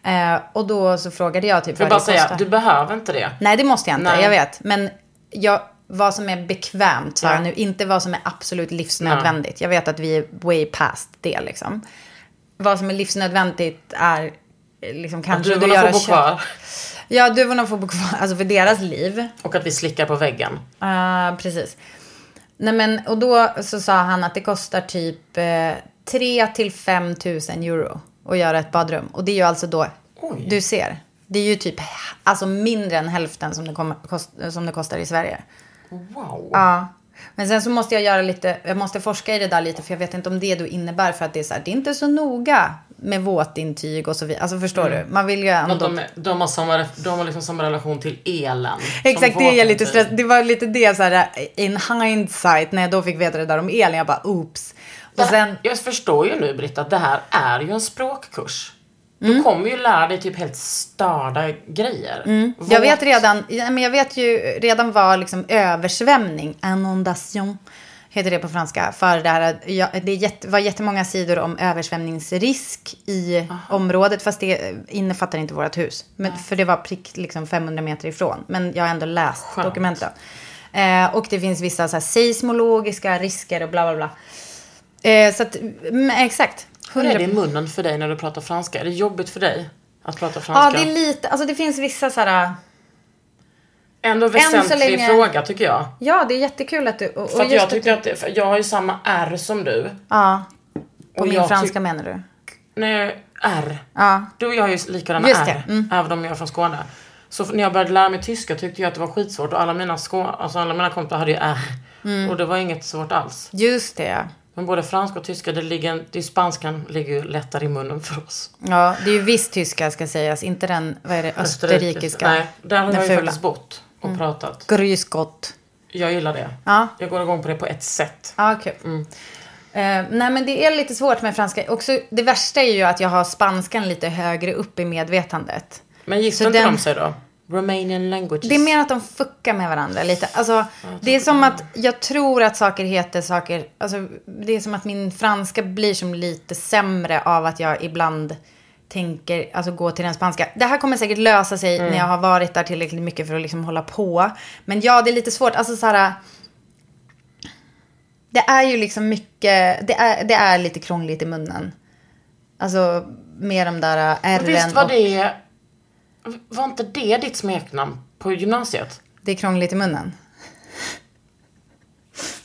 Eh, och då så frågade jag typ jag vad bara det säga, kostar. du behöver inte det. Nej, det måste jag inte. Nej. Jag vet. Men jag, vad som är bekvämt sa Ja. jag nu. Inte vad som är absolut livsnödvändigt. Jag vet att vi är way past det liksom. Vad som är livsnödvändigt är liksom kanske duvorna göra får bo kvar. Ja, duvorna får bo kvar. Alltså för deras liv. Och att vi slickar på väggen. Ja, precis. Nej men, och då så sa han att det kostar typ eh, 3 till 5 tusen euro att göra ett badrum. Och det är ju alltså då, du ser, det är ju typ alltså mindre än hälften som det, kommer, kost, som det kostar i Sverige. Wow. Ja. Men sen så måste jag göra lite, jag måste forska i det där lite för jag vet inte om det då innebär för att det är så här, det är inte så noga med våtintyg och så vidare. Alltså förstår Mm. du? Man vill ju ändå... Att de, de, har samma, de har liksom samma relation till elen. Exakt, det är lite stressad. Det var lite det så här in hindsight när jag då fick veta det där om elen. Jag bara oops. Sen, Jag förstår ju nu Britta att det här är ju en språkkurs. Mm. Du kommer ju lära dig typ helt störda grejer. Mm. Våt- Jag vet redan, ja, men jag vet ju redan vad liksom översvämning, inondation, heter det på franska. För det här, ja, det jätte, var jättemånga sidor om översvämningsrisk i området. Fast det innefattar inte vårt hus. Men, för det var prick liksom 500 meter ifrån. Men jag har ändå läst Skönt. dokumenten. Eh, och det finns vissa så här, seismologiska risker och bla bla bla. Eh, så att, exakt. Hur är det i 100 munnen för dig när du pratar franska? Är det jobbigt för dig att prata Ja, franska? det är lite, alltså det finns vissa så här... Ändå Än väsentlig länge- fråga tycker jag. Ja, det är jättekul att du... Och, För att jag tycker att det, för jag har ju samma R som du. Ja. På Och min franska menar du? Nej, R. Ja. Du och jag har ju likadana Just R. mm. Även om jag är från Skåne. Så när jag började lära mig tyska tyckte jag att det var skitsvårt. Och alla mina, skå, alltså alla mina kompisar hade ju R. Mm. Och det var inget svårt alls. Just det, ja. Men både franska och tyska, det ligger, det är spanskan ligger ju lättare i munnen för oss. Ja, det är ju viss tyska ska sägas. Inte den, vad är det, österrikiska. Nej, där har den jag ju faktiskt bott och Mm. pratat. Grysgott. Jag gillar det. Ja. Jag går igång på det på ett sätt. Ja, kul. Mm. Eh, nej, men det är lite svårt med franska. Också, det värsta är ju att jag har spanskan lite högre upp i medvetandet. Men Så inte den- de sig då? Romanian languages. Det är mer att de fuckar med varandra lite. Alltså, det är som att jag tror att saker heter saker. Alltså, det är som att min franska blir som lite sämre av att jag ibland tänker, alltså gå till den spanska. Det här kommer säkert lösa sig Mm. när jag har varit där tillräckligt mycket för att liksom hålla på. Men ja, det är lite svårt. Alltså så här. Det är ju liksom mycket, det är, det är lite krångligt i munnen. Alltså med de där ärren. Visst var och- det... Var inte det ditt smeknamn på gymnasiet? Det är krångligt i munnen.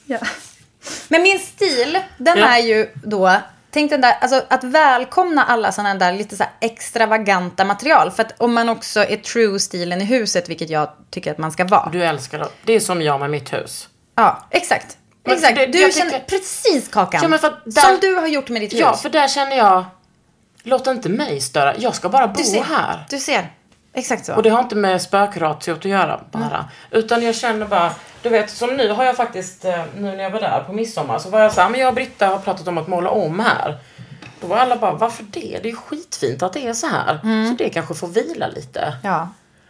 ja. Men min stil, den Ja. är ju då, tänk den där, alltså att välkomna alla sådana där lite så här extravaganta material. För att om man också är true stilen i huset, vilket jag tycker att man ska vara. Du älskar det. Det är som jag med mitt hus. Ja, exakt. Men Exakt, det- du jag känner tycker- precis Kakan. Ja, men för att där- Som du har gjort med ditt hus. Ja, för där känner jag... Låt inte mig störa. Jag ska bara bo du ser, här. Du ser, exakt så. Och det har inte med spökratiot att göra bara. Utan jag känner bara, du vet som nu har jag faktiskt, eh, nu när jag var där på midsommar så var jag såhär, men jag och Britta har pratat om att måla om här. Då var alla bara, varför det? Det är ju skitfint att det är så här. Så det kanske får vila lite. Ja.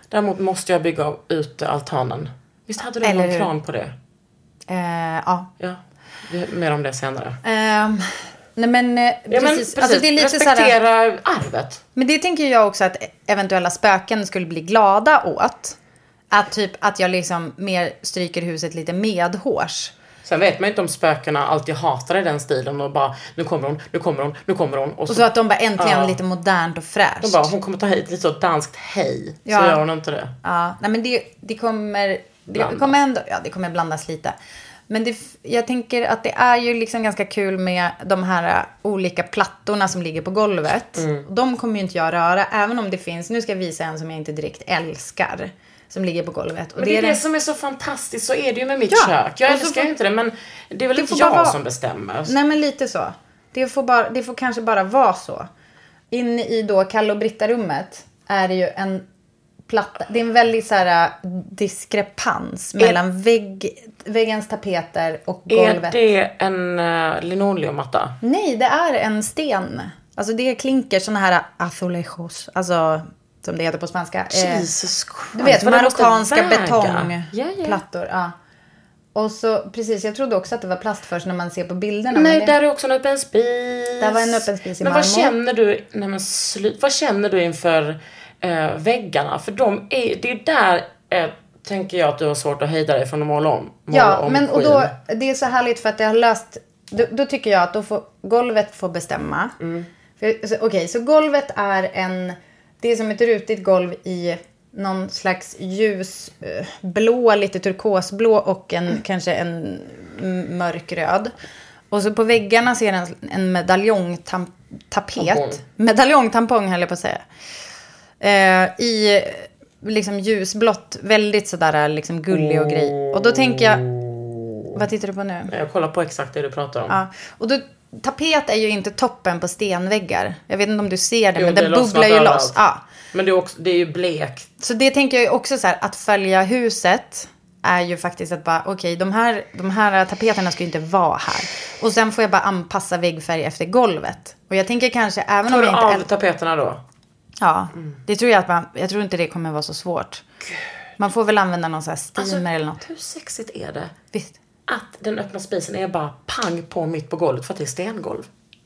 Däremot måste jag bygga ut altanen. Visst hade du Eller någon hur? plan på det? Eh, ja. Ja. Mer om det senare. Ehm, nej men, eh, Ja, men precis. precis. Alltså, det är lite så här- Respektera arvet. Men det tänker jag också att eventuella spöken skulle bli glada åt. Att typ att jag liksom mer stryker huset lite medhårs. Sen vet man ju inte om spökena alltid hatar den stilen och bara nu kommer hon, nu kommer hon, nu kommer hon. Och så att de bara äntligen Ja. lite modernt och fräscht. De bara, hon kommer ta hit lite så danskt hej. Ja. Så gör hon inte det. Ja, nej men det, det kommer... Det Blandas. kommer ändå, ja, det kommer blandas lite. Men det, jag tänker att det är ju liksom ganska kul med de här olika plattorna som ligger på golvet. Mm. De kommer ju inte jag röra, även om det finns, nu ska jag visa en som jag inte direkt älskar. Som ligger på golvet. Och Men det är det den- som är så fantastiskt, så är det ju med mitt Ja, kök. Jag älskar ju inte det men det är väl Det inte bara jag vara- som bestämmer. Nej men lite så. Det får, bara, det får kanske bara vara så. Inne i då Kalle och Britta-rummet är det ju en platta. Det är en väldigt så här äh, diskrepans mellan vägg, väggens tapeter och golvet. Är det en uh, linoleummatta? Nej, det är en sten. Alltså det är klinker, såna här azulejos. Alltså som det heter på spanska. Eh, Jesus Christ. Du vet, Vad marockanska betongplattor. Ja. Och så, precis, jag trodde också att det var plast först när man ser på bilderna. Nej, men det, där är också en öppen spis. Där var en öppen spis i Men vad marmor. känner du, nej men slut, vad känner du inför eh, väggarna? För de är, det är där, eh, tänker jag att du har svårt att hejda dig från att måla om. Måla Ja, om men och då, det är så härligt för att det har löst, då, då tycker jag att då får, golvet får bestämma. Mm. Okej, så golvet är en, det är som ett rutigt golv i någon slags ljusblå, lite turkosblå och en, kanske en mörkröd. Och så på väggarna ser en, en medaljongtapet. Tampong. Medaljongtampong höll jag på att säga. Eh, I liksom ljusblått, väldigt sådär liksom gullig och grej. Och då tänker jag, vad tittar du på nu? Jag kollar på exakt det du pratar om. Ja, och då, tapet är ju inte toppen på stenväggar. Jag vet inte om du ser det, Jo, men lossnar bubblar ju överallt. loss. Ja. Men det är, också, det är ju blekt. Så det tänker jag ju också så här, att följa huset är ju faktiskt att bara, okej, de, här, de här tapeterna ska ju inte vara här. Och sen får jag bara anpassa väggfärg efter golvet. Och jag tänker kanske, även Tar om du jag inte... av äl- tapeterna då? Ja, det tror jag att man, jag tror inte det kommer vara så svårt. Man får väl använda någon sån här steamer Alltså, eller något. Hur sexigt är det? Visst. Att den öppna spisen är bara pang på mitt på golvet för att det är stengolv.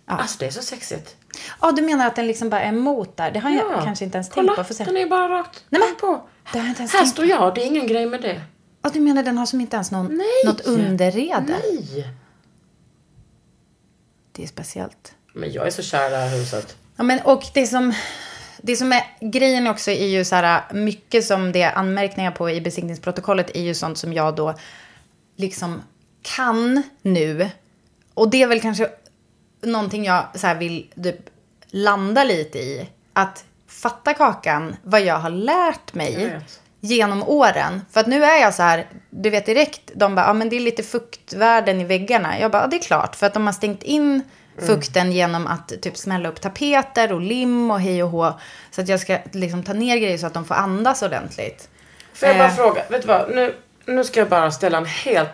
Alltså det är så sexigt. Ja, du menar att den liksom bara är emot där? Det har jag Ja. kanske inte ens Kolla, tänkt på. Se. den är bara rakt Nej, men, på. Det har jag inte ens Här tänkt står jag, det är ingen grej med det. Ja, du menar den har som inte ens någon, Nej. något underrede? Nej. Det är speciellt. Men jag är så kär i det här huset. Ja, men, och det som, det som är grejen också är ju så här, mycket som det är anmärkningar på i besiktningsprotokollet är ju sånt som jag då liksom kan nu. Och det är väl kanske någonting jag så här vill typ landa lite i. Att fatta kakan, vad jag har lärt mig genom åren. För att nu är jag så här, du vet direkt, de bara, ja men det är lite fuktvärden i väggarna. Jag bara, ja det är klart, för att de har stängt in fukten genom att typ smälla upp tapeter och lim och hej och hå. Så att jag ska liksom ta ner grejer så att de får andas ordentligt. Får jag bara Eh. fråga, vet du vad? Nu, nu ska jag bara ställa en helt,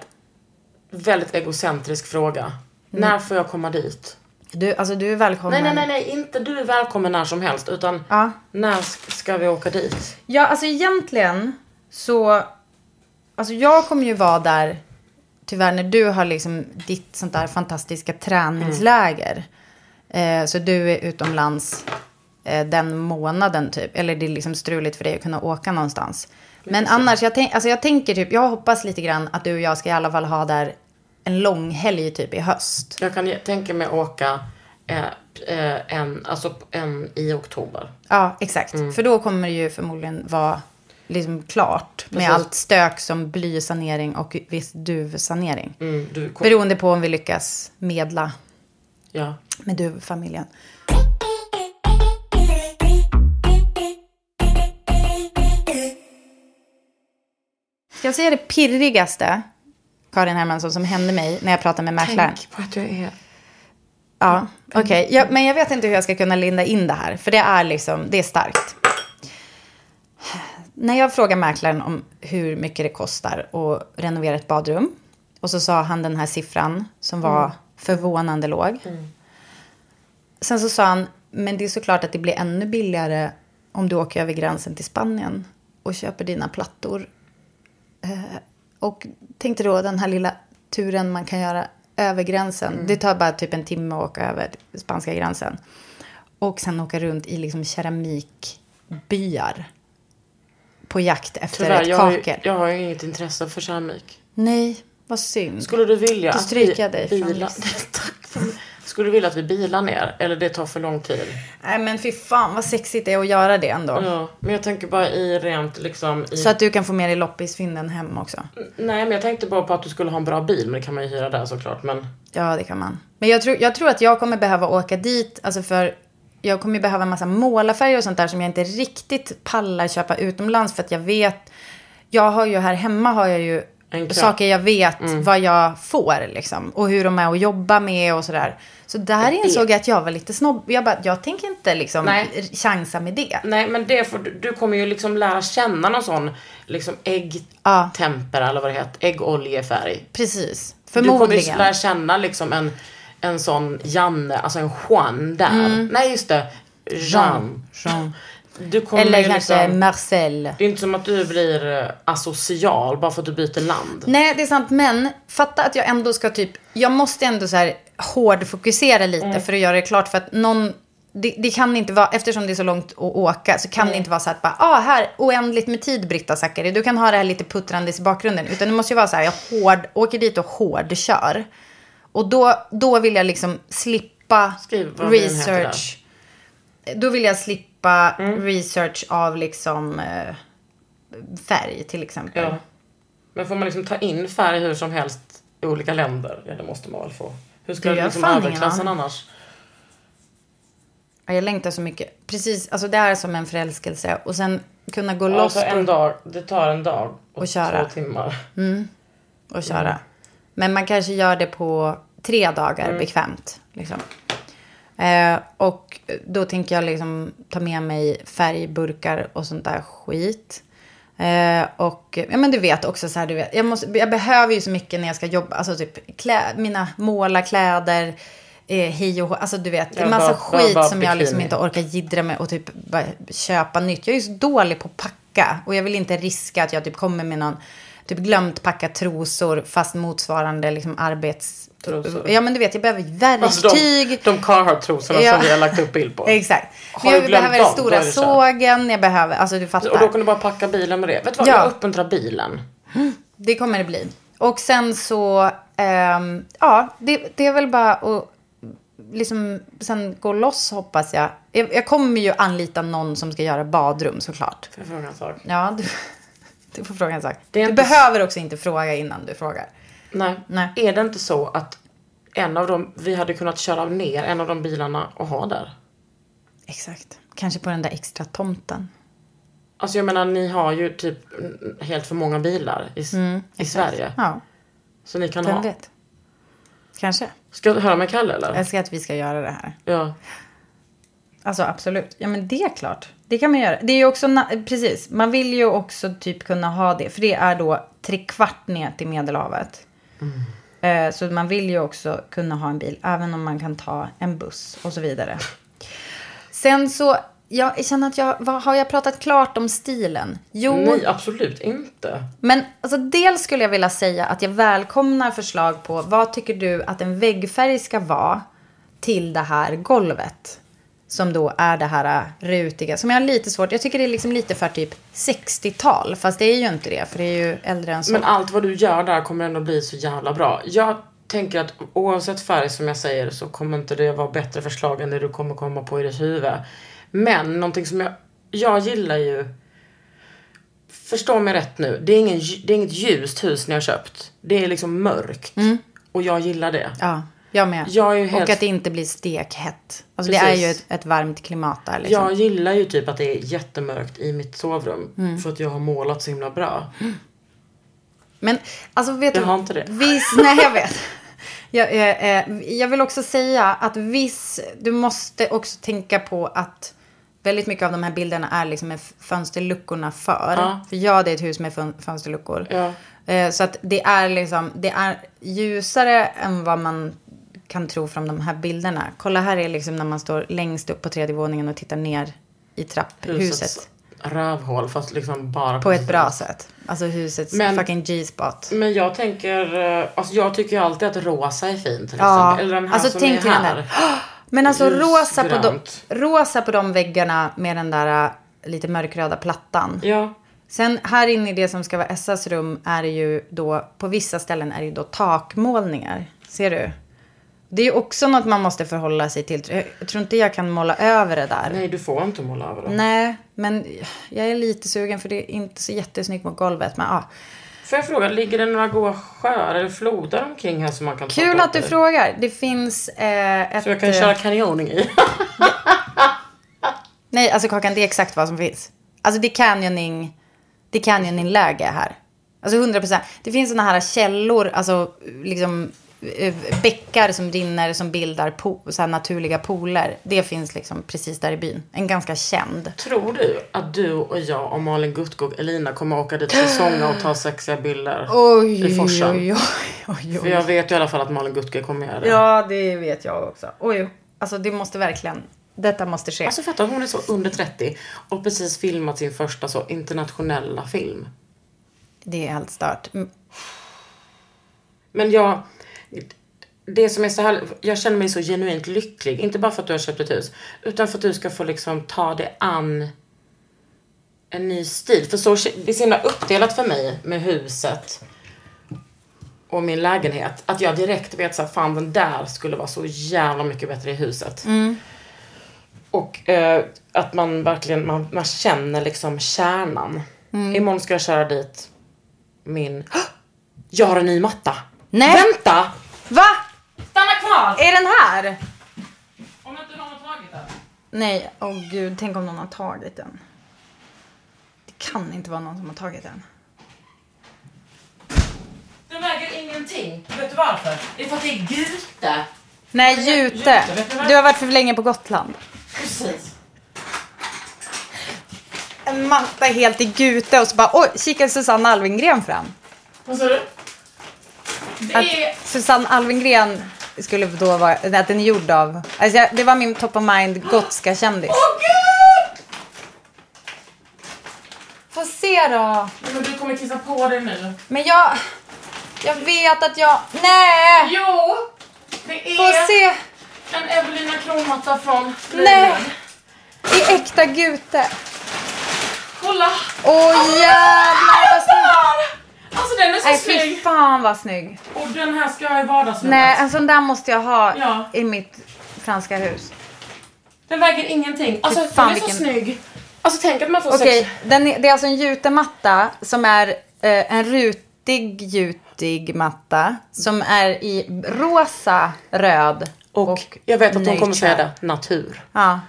väldigt egocentrisk fråga. När får jag komma dit? Du, alltså du är välkommen. Nej, nej, nej, nej, inte du är välkommen när som helst, utan Ja. när sk- ska vi åka dit? Ja, alltså egentligen så... Alltså jag kommer ju vara där, tyvärr, när du har liksom ditt sånt där fantastiska träningsläger. Eh, så du är utomlands eh, den månaden typ. Eller det är liksom struligt för dig att kunna åka någonstans. Men annars, jag, tänk, alltså jag tänker typ, jag hoppas lite grann att du och jag ska i alla fall ha där en lång helg typ i höst. Jag kan tänka mig åka eh, eh, en, alltså en i oktober. Ja, exakt. Mm. För då kommer det ju förmodligen vara liksom klart med Precis. allt stök som blysanering och viss duvsanering. Mm, du kom, Beroende på om vi lyckas medla ja. med duvfamiljen. Ska jag säga det pirrigaste, Karin Hermansson, som hände mig när jag pratade med mäklaren? Tänk på att jag är... Ja, okej. Ja, men jag vet inte hur jag ska kunna linda in det här. För det är liksom, det är starkt. När jag frågade mäklaren om hur mycket det kostar att renovera ett badrum. Och så sa han den här siffran som var förvånande låg. Sen så sa han, men det är såklart att det blir ännu billigare om du åker över gränsen till Spanien och köper dina plattor. Eh, och tänkte då den här lilla turen man kan göra över gränsen. Det tar bara typ en timme att åka över spanska gränsen. Och sen åka runt i liksom keramikbyar. På jakt efter Tyvärr, ett jag har, kakel. jag har inget intresse för keramik. Nej, vad synd. Skulle du vilja Då att stryker vi jag dig från bilar... listan. Tack. för- Skulle du vilja att vi bilar ner? Eller det tar för lång tid? Nej men fy fan vad sexigt det är att göra det ändå. Ja, men jag tänker bara i rent liksom... I... Så att du kan få med dig loppisfynden hem också. Nej, men jag tänkte bara på att du skulle ha en bra bil. Men det kan man ju hyra där såklart. Men Ja, det kan man. Men jag tror, jag tror att jag kommer behöva åka dit, alltså för jag kommer ju behöva en massa målarfärger och sånt där som jag inte riktigt pallar köpa utomlands för att jag vet, jag har ju här hemma har jag ju saker jag vet Mm. vad jag får liksom. Och hur de är att jobba med och sådär. Så där insåg jag att jag var lite snobb. Jag bara, jag tänker inte liksom Nej. chansa med det. Nej, men det får, du- kommer ju liksom lära känna någon sån liksom äggtempera eller vad det heter, äggoljefärg. Precis. Du kommer ju Förmodligen. lära känna liksom en, en sån Janne, alltså en Juan där. Mm. Nej, just det. Jean. Jean. Eller ju kanske liksom, Marcel. Det är inte som att du blir eh, asocial bara för att du byter land. Nej, det är sant. Men fatta att jag ändå ska typ... Jag måste ändå så här hårdfokusera lite Mm. för att göra det klart. För att någon... Det, det kan inte vara, eftersom det är så långt att åka, så kan det inte vara så att bara, ah, här, oändligt med tid Britta Zackari. Du kan ha det här lite puttrandes i bakgrunden. Utan det måste ju vara så här, jag hård, åker dit och hårdkör. Och då, då vill jag liksom slippa Skriv research. Då vill jag slippa research av liksom eh, färg till exempel. Ja. Men får man liksom ta in färg hur som helst i olika länder? Ja, det måste man väl få. Hur ska Det liksom överklassen annars? Ja, Jag längtar så mycket. Precis, alltså det är som en förälskelse. Och sen kunna gå Ja, loss Alltså en dag, det tar en dag och, Och köra. två timmar. och köra. Men man kanske gör det på tre dagar Mm. bekvämt. Liksom. Eh, och då tänker jag liksom ta med mig färgburkar och sånt där skit. Eh, och ja men du vet också så här, du vet, jag, måste, jag behöver ju så mycket när jag ska jobba. Alltså typ klä, mina målarkläder, eh, hej och alltså du vet, en massa bara- bara- skit bara som jag liksom inte orkar jiddra med och typ bara köpa nytt. Jag är ju så dålig på att packa och jag vill inte riska att jag typ kommer med någon, typ glömt packa trosor fast motsvarande liksom arbets... Trosor. Ja men du vet, jag behöver Alltså verktyg. de, de Carhartt-trosorna Ja. som vi har lagt upp bild på. Exakt. Har jag behöver dem, den stora sågen, jag behöver, alltså du fattar. Och då kan du bara packa bilen med det. Vet du vad, Ja. jag uppmuntrar bilen. Det kommer det bli. Och sen så, ehm, ja, det, det är väl bara att liksom sen gå loss hoppas jag. jag. Jag kommer ju anlita någon som ska göra badrum såklart. Får jag fråga en sak? Ja, du, du får fråga en sak. Det är du inte- behöver också inte fråga innan du frågar. Nej. Nej. Är det inte så att en av dem, vi hade kunnat köra ner en av de bilarna och ha där? Exakt. Kanske på den där extra tomten. Alltså jag menar, ni har ju typ mm, helt för många bilar i, i Sverige. Mm, Ja, Så ni kan vem ha. vet. Kanske. Ska du höra med Kalle eller? Jag älskar att vi ska göra det här. Ja. Alltså absolut. Ja men det är klart. Det kan man göra. Det är ju också, precis. Man vill ju också typ kunna ha det. För det är då tre kvart ner till Medelhavet. Eh, så man vill ju också kunna ha en bil. Även om man kan ta en buss och så vidare. Sen så, jag känner att jag, vad, har jag pratat klart om stilen? Jo, Nej, absolut inte. men alltså, dels skulle jag vilja säga att jag välkomnar förslag på vad tycker du att en väggfärg ska vara till det här golvet. Som då är det här äh, rutiga. Som jag har lite svårt. Jag tycker det är liksom lite för typ 60-tal. Fast det är ju inte det. För det är ju äldre än så. Men allt vad du gör där kommer ändå bli så jävla bra. Jag tänker att oavsett färg som jag säger så kommer inte det vara bättre förslag än det du kommer komma på i ditt huvud. Men någonting som jag, jag gillar ju Förstå mig rätt nu. Det är, ingen, det är inget ljust hus ni har köpt. Det är liksom mörkt. Och jag gillar det. Ja, jag med. Jag är helt- Och att det inte blir stekhett. Alltså det är ju ett, ett varmt klimat där liksom. Jag gillar ju typ att det är jättemörkt i mitt sovrum. Mm. För att jag har målat så himla bra. Men alltså vet Jag du. har inte det. Viss, nej jag vet. Jag, eh, eh, jag vill också säga att viss, du måste också tänka på att väldigt mycket av de här bilderna är liksom med fönsterluckorna för. Ja. För ja, det är ett hus med fön- fönsterluckor. Ja. Eh, så att det är liksom, det är ljusare än vad man kan tro från de här bilderna. Kolla här är liksom när man står längst upp på tredje våningen och tittar ner i trapphuset. Husets rövhål fast liksom bara På ett bra sätt. Alltså husets Men- fucking G-spot. Men jag tänker, eh, alltså jag tycker ju alltid att rosa är fint till Ja. Eller den här alltså som tänk är dig den här. Men alltså rosa på, de, rosa på de väggarna med den där äh, lite mörkröda plattan. Ja. Sen här inne i det som ska vara Essas rum är det ju då, på vissa ställen är det ju då takmålningar. Ser du? Det är också något man måste förhålla sig till. Jag tror inte jag kan måla över det där. Nej, du får inte måla över dem. Nej, men jag är lite sugen för det är inte så jättesnyggt mot golvet. Men ja, Får jag fråga, ligger det några goda sjöar eller floder omkring här som man kan ta kul att du frågar. Det finns eh, ett... Så jag kan eh, köra canyoning i? Nej, alltså Kakan, det är exakt vad som finns. Alltså det är canyoning, det är canyoning-läge här. Alltså 100 procent. Det finns såna här källor, alltså liksom bäckar som rinner som bildar po- så här naturliga pooler. Det finns liksom precis där i byn. En ganska känd. Tror du att du och jag och Malin Guttskog Elina kommer åka dit för sånga och ta sexiga bilder Oj, i forsen? oj, oj, oj, För jag vet ju i alla fall att Malin Guttskog kommer göra det. Ja, det vet jag också. Oj, alltså det måste verkligen, detta måste ske. Alltså fatta, hon är så under 30 och precis filmat sin första så internationella film. det är helt stört. Mm. Men jag... Det som är så här, jag känner mig så genuint lycklig. Inte bara för att du har köpt ett hus. Utan för att du ska få liksom ta det an en ny stil. För så, det är så himla uppdelat för mig med huset och min lägenhet. Att jag direkt vet så här, fan den där skulle vara så jävla mycket bättre i huset. Och eh, att man verkligen, man, man känner liksom kärnan. Imorgon ska jag köra dit min... Jag har en ny matta! Nej. Vänta! Va? Stanna kvar! Är den här? Om inte någon har tagit den. Nej, åh gud, tänk om någon har tagit den. Det kan inte vara någon som har tagit den. Den väger ingenting. Vet du varför? Det är för att det är gute. Nej, Jute, du har varit för länge på Gotland. Precis. En matta helt i gute och så bara, oj, kikar Susanne Alvengren fram. Vad sa du? Det Att är... Susanne Alvengren skulle då vara, att den är gjord av, alltså jag- det var min top of mind gotska kändis. Åh gud! Få se då. Men du kommer kissa på dig nu. Men jag, jag vet att jag, nej! Jo! Det är Få se. en Evelina Kronmatta från Nej. I äkta gute. Kolla! Åh jävlar vad. Alltså den är så Nej fy snygg. fan vad snygg. Och den här ska jag ha i vardagsrummet. Nej, en sån där måste jag ha Ja. i mitt franska hus. Den väger ingenting. Alltså fan, den är så vilken- snygg. Alltså tänk att man får Okej, sex... den är, det är alltså en jutematta som är eh, en rutig jutig matta som är i rosa, röd Och, jag vet att hon kommer säga det. Natur. Ja.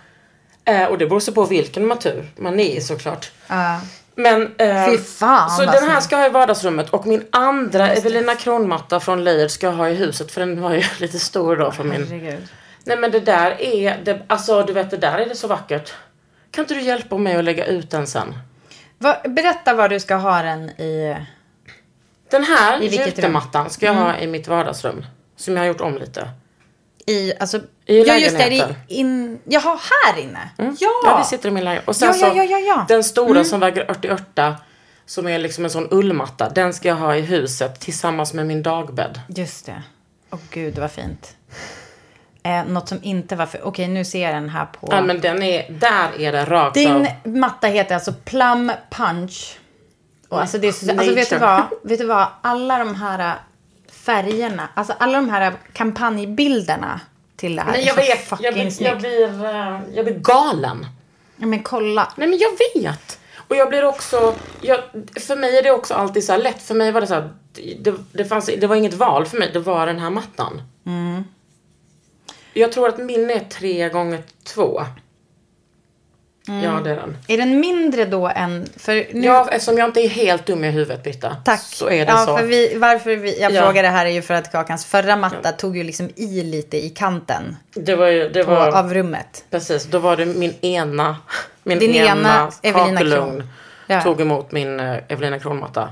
Eh, och det beror sig på vilken natur man är i såklart. ja. Men, eh, Fy fan, så den här ska jag ha i vardagsrummet och min andra Evelina Kronmatta från Laird ska jag ha i huset för den var ju lite stor då för min... Herregud. Nej men det där är, det, alltså du vet det där är det så vackert. Kan inte du hjälpa mig att lägga ut den sen? Va, berätta var du ska ha den i... Den här I vilket jutemattan ska jag ha i mitt vardagsrum. Som jag har gjort om lite. I, alltså, I ja, just det. I, in, jaha, här inne. Ja. Ja, vi sitter i min lägenhet. Och sen Ja, ja, så ja, ja. den stora som väger 88 som är liksom en sån ullmatta. Den ska jag ha i huset tillsammans med min dagbädd. Just det. Åh gud, vad fint. Eh, något som inte var för... Okej, nu ser jag den här på... Ja men den är, där är det rakt Din av. matta heter alltså Plum Punch. Och alltså, det är så, alltså vet du vad? Vet du vad? Alla de här färgerna, alltså alla de här kampanjbilderna till det här Nej jag vet, jag blir, jag, blir, eh, jag blir galen. Ja, men kolla. Nej men jag vet. Och jag blir också, jag, för mig är det också alltid så här lätt. För mig var det så här, det, det, fanns, det var inget val för mig, det var den här mattan. Mm. Jag tror att min är tre gånger två. Mm. Ja det är den. Är den mindre då än... För nu, Ja, eftersom jag inte är helt dum i huvudet Britta. Tack. Så är det ja, så. För vi, varför vi, jag Ja. frågar det här är ju för att Kakans förra matta tog ju liksom i lite i kanten Det var ju, det på, var, av rummet. precis, då var det min ena, min Din ena ena Evelina Kron. Ja. tog emot min uh, Evelina Kronmatta.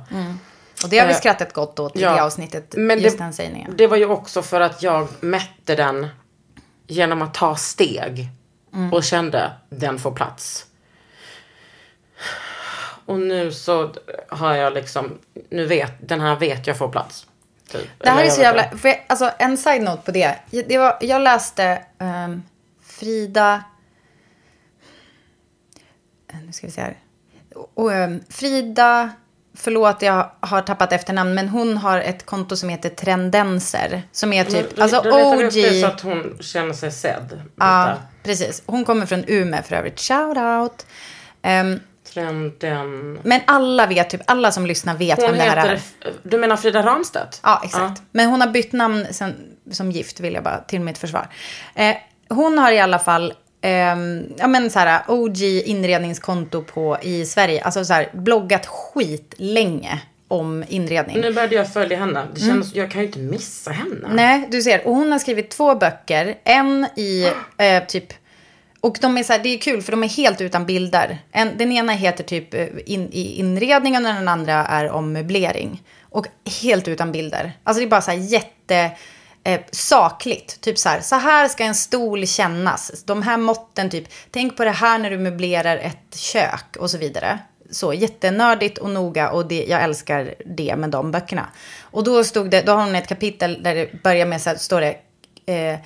Och det har vi Eh, skrattat gott åt i ja. det avsnittet, Men just det- den sägningen. Det var ju också för att jag mätte den genom att ta steg Mm. och kände den får plats. Och nu så har jag liksom, nu vet, den här vet jag får plats. Typ. Det här Eller är så jävla... För jag, alltså en side-note på det. det var, jag läste ehm, Frida... eh, Nu ska vi se här. Och, ehm, Frida... Förlåt, jag har tappat efternamn. Men hon har ett konto som heter Trendenser. Som är typ... Då- alltså upp det OG... Så att hon känner sig sedd. Ja, Britta. Precis. Hon kommer från Umeå för övrigt. Shout out. Ehm, Trenden. men alla vet, typ alla som lyssnar vet Hon vem det här är. du menar Frida Ramstedt? Ja, exakt. Men hon har bytt namn sen, som gift, vill jag bara till mitt försvar. Eh, hon har i alla fall ehm, ja, men så här, OG inredningskonto på, i Sverige. Alltså så här, bloggat skit länge om inredning. Nu började jag följa henne. Det känns, Jag kan ju inte missa henne. Nej, du ser. Och hon har skrivit två böcker. En i eh, typ... Och de är så här, det är kul för de är helt utan bilder. En, den ena heter typ eh, in, i inredningen och den andra är om möblering. Och helt utan bilder. Alltså det är bara så här jätte... Eh, sakligt. Typ så här, så här ska en stol kännas. De här måtten, typ, tänk på det här när du möblerar ett kök och så vidare. Så jättenördigt och noga och det, jag älskar det med de böckerna. Och då stod det, då har hon ett kapitel där det börjar med så här, står det eh,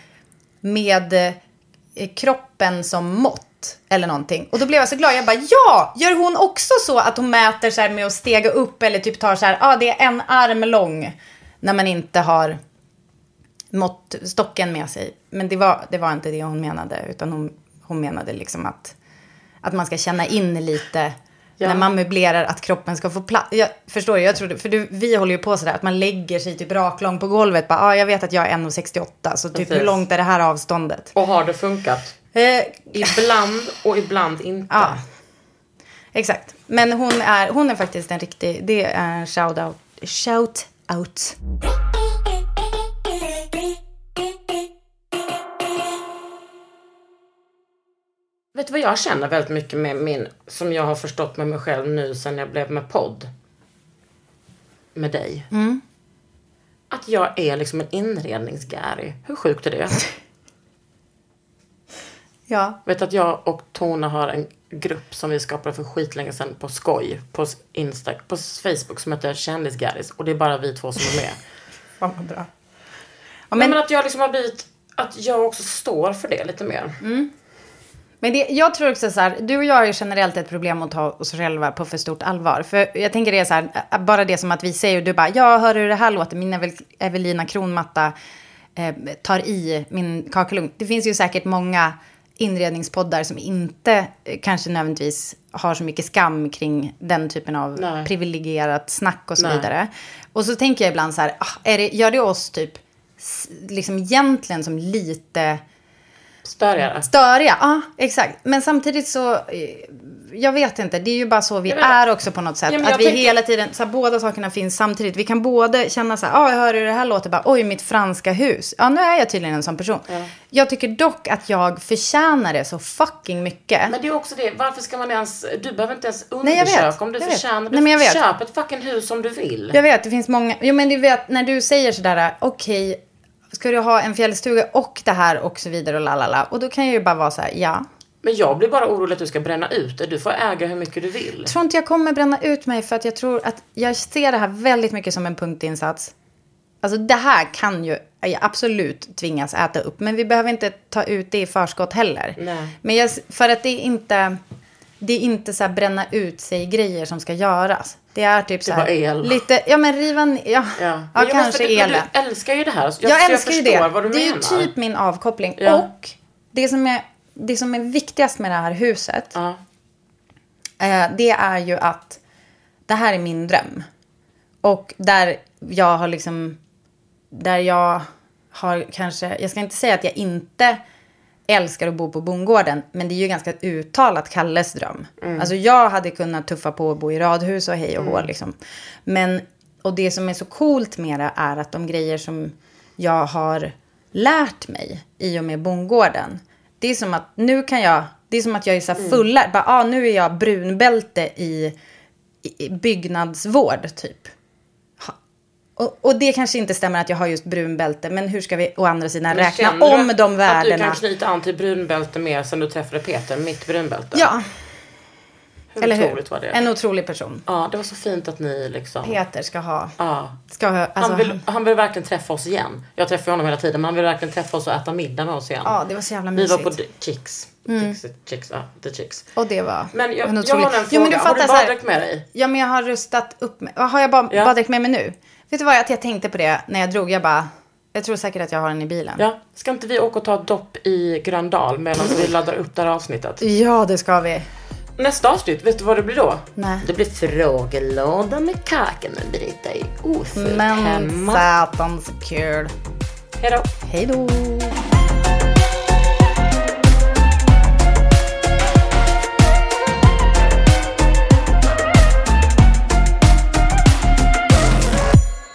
med eh, kroppen som mått eller någonting. Och då blev jag så glad. Jag bara ja, gör hon också så att hon mäter så här med att stega upp eller typ tar så här, ja ah, det är en arm lång när man inte har måttstocken med sig. Men det var, det var inte det hon menade, utan hon, hon menade liksom att, att man ska känna in lite Ja. när man möblerar att kroppen ska få plats. Jag förstår, jag trodde, för du, vi håller ju på sådär att man lägger sig typ raklång på golvet. Bara, ah, jag vet att jag är 1,68 så typ Precis. hur långt är det här avståndet? Och har det funkat? Eh, Ibland och ibland inte. Ja. Exakt. Men hon är, hon är faktiskt en riktig, det är en shout out. Shout out. Vet du vad jag känner väldigt mycket med min, som jag har förstått med mig själv nu sen jag blev med podd? Med dig. Mm. Att jag är liksom en inredningsgäri. Hur sjukt är det? Ja. Vet att jag och Tona har en grupp som vi skapade för skitlänge sedan på skoj. På Insta, på Facebook som heter Kändisgäris. Och det är bara vi två som är med. Fan vad bra. Ja, men, men att jag liksom har blivit, att jag också står för det lite mer. Men det, jag tror också så här, du och jag har ju generellt ett problem att ta oss själva på för stort allvar. För jag tänker det är så här, bara det som att vi säger, du bara, ja, hör hur det här låter? Min Evel- Evelina Kronmatta eh, tar i min kakelugn. Det finns ju säkert många inredningspoddar som inte eh, kanske nödvändigtvis har så mycket skam kring den typen av Nej. privilegierat snack och så Nej. vidare. Och så tänker jag ibland så här, ah, är det, gör det oss typ liksom egentligen som lite Störigare. Störiga, ja exakt. Men samtidigt så, eh, jag vet inte, det är ju bara så vi är också på något sätt. Ja, att vi tänker- hela tiden, så här, båda sakerna finns samtidigt. Vi kan både känna så här, ja jag hör hur det här låter, bara oj mitt franska hus. Ja nu är jag tydligen en sån person. Jag tycker dock att jag förtjänar det så fucking mycket. Men det är också det, varför ska man ens, du behöver inte ens Nej, jag vet. undersöka om du Jag vet. förtjänar Nej, men jag vet. Köp ett fucking hus om du vill. Jag vet, det finns många, jo men du vet när du säger sådär, okej, ska du ha en fjällstuga och det här och så vidare och lalala. Och då kan jag ju bara vara så här, ja. Men jag blir bara orolig att du ska bränna ut det. Du får äga hur mycket du vill. Jag tror inte jag kommer bränna ut mig för att jag tror att jag ser det här väldigt mycket som en punktinsats. Alltså det här kan ju jag absolut tvingas äta upp. Men vi behöver inte ta ut det i förskott heller. Nej. Men jag, för att det är inte, det är inte så här bränna ut sig grejer som ska göras. Det är typ så Det här. var el. Lite, ja men riva ner, ja, ja, jag kanske elen. Du älskar ju det här. Jag, så älskar ju det. vad du det är menar. ju typ min avkoppling. Ja. Och det som, är, det som är viktigast med det här huset. Ja. Eh, det är ju att det här är min dröm. Och där jag har liksom, där jag har kanske, jag ska inte säga att jag inte älskar att bo på bondgården, men det är ju ganska uttalat Kalles dröm. Alltså jag hade kunnat tuffa på att bo i radhus och hej och hå liksom. Men, och det som är så coolt med det är att de grejer som jag har lärt mig i och med bondgården, det är som att nu kan jag, det är som att jag är så här fullärd, bara ah, nu är jag brunbälte i, i byggnadsvård typ. Och, och det kanske inte stämmer att jag har just brunbälte, men hur ska vi å andra sidan Men räkna känner du om att- de Att du värdena? kan knyta an till brunbälte mer sen du träffade Peter, mitt brunbälte. Ja, Hur eller hur? otroligt var det? En otrolig person. Ja, det var så fint att ni liksom... Peter ska ha, Ja. ska ha, alltså, Han vill, han vill verkligen träffa oss igen. Jag träffar honom hela tiden, men han vill verkligen träffa oss och äta middag med oss igen. ja det var så jävla Vi mysigt. var på Chicks. Chicks, chicks, the Chicks. Och det var Men jag, en jag otrolig- har en Jo, men fråga. du har du fattar så här- baddräkt med dig? Ja, men jag har rustat upp mig. Har jag bara Ja. baddräkt med mig nu? Vet du vad, att jag tänkte på det när jag drog. Jag bara, jag tror säkert att jag har den i bilen. Ja. Ska inte vi åka och ta ett dopp i Gröndal medan vi laddar upp det här avsnittet? Ja, det ska vi. Nästa avsnitt, vet du vad det blir då? Nej. Det blir frågelåda med kakan med Brita i ofullt Men hemma. satans kul. Hejdå. Hej då.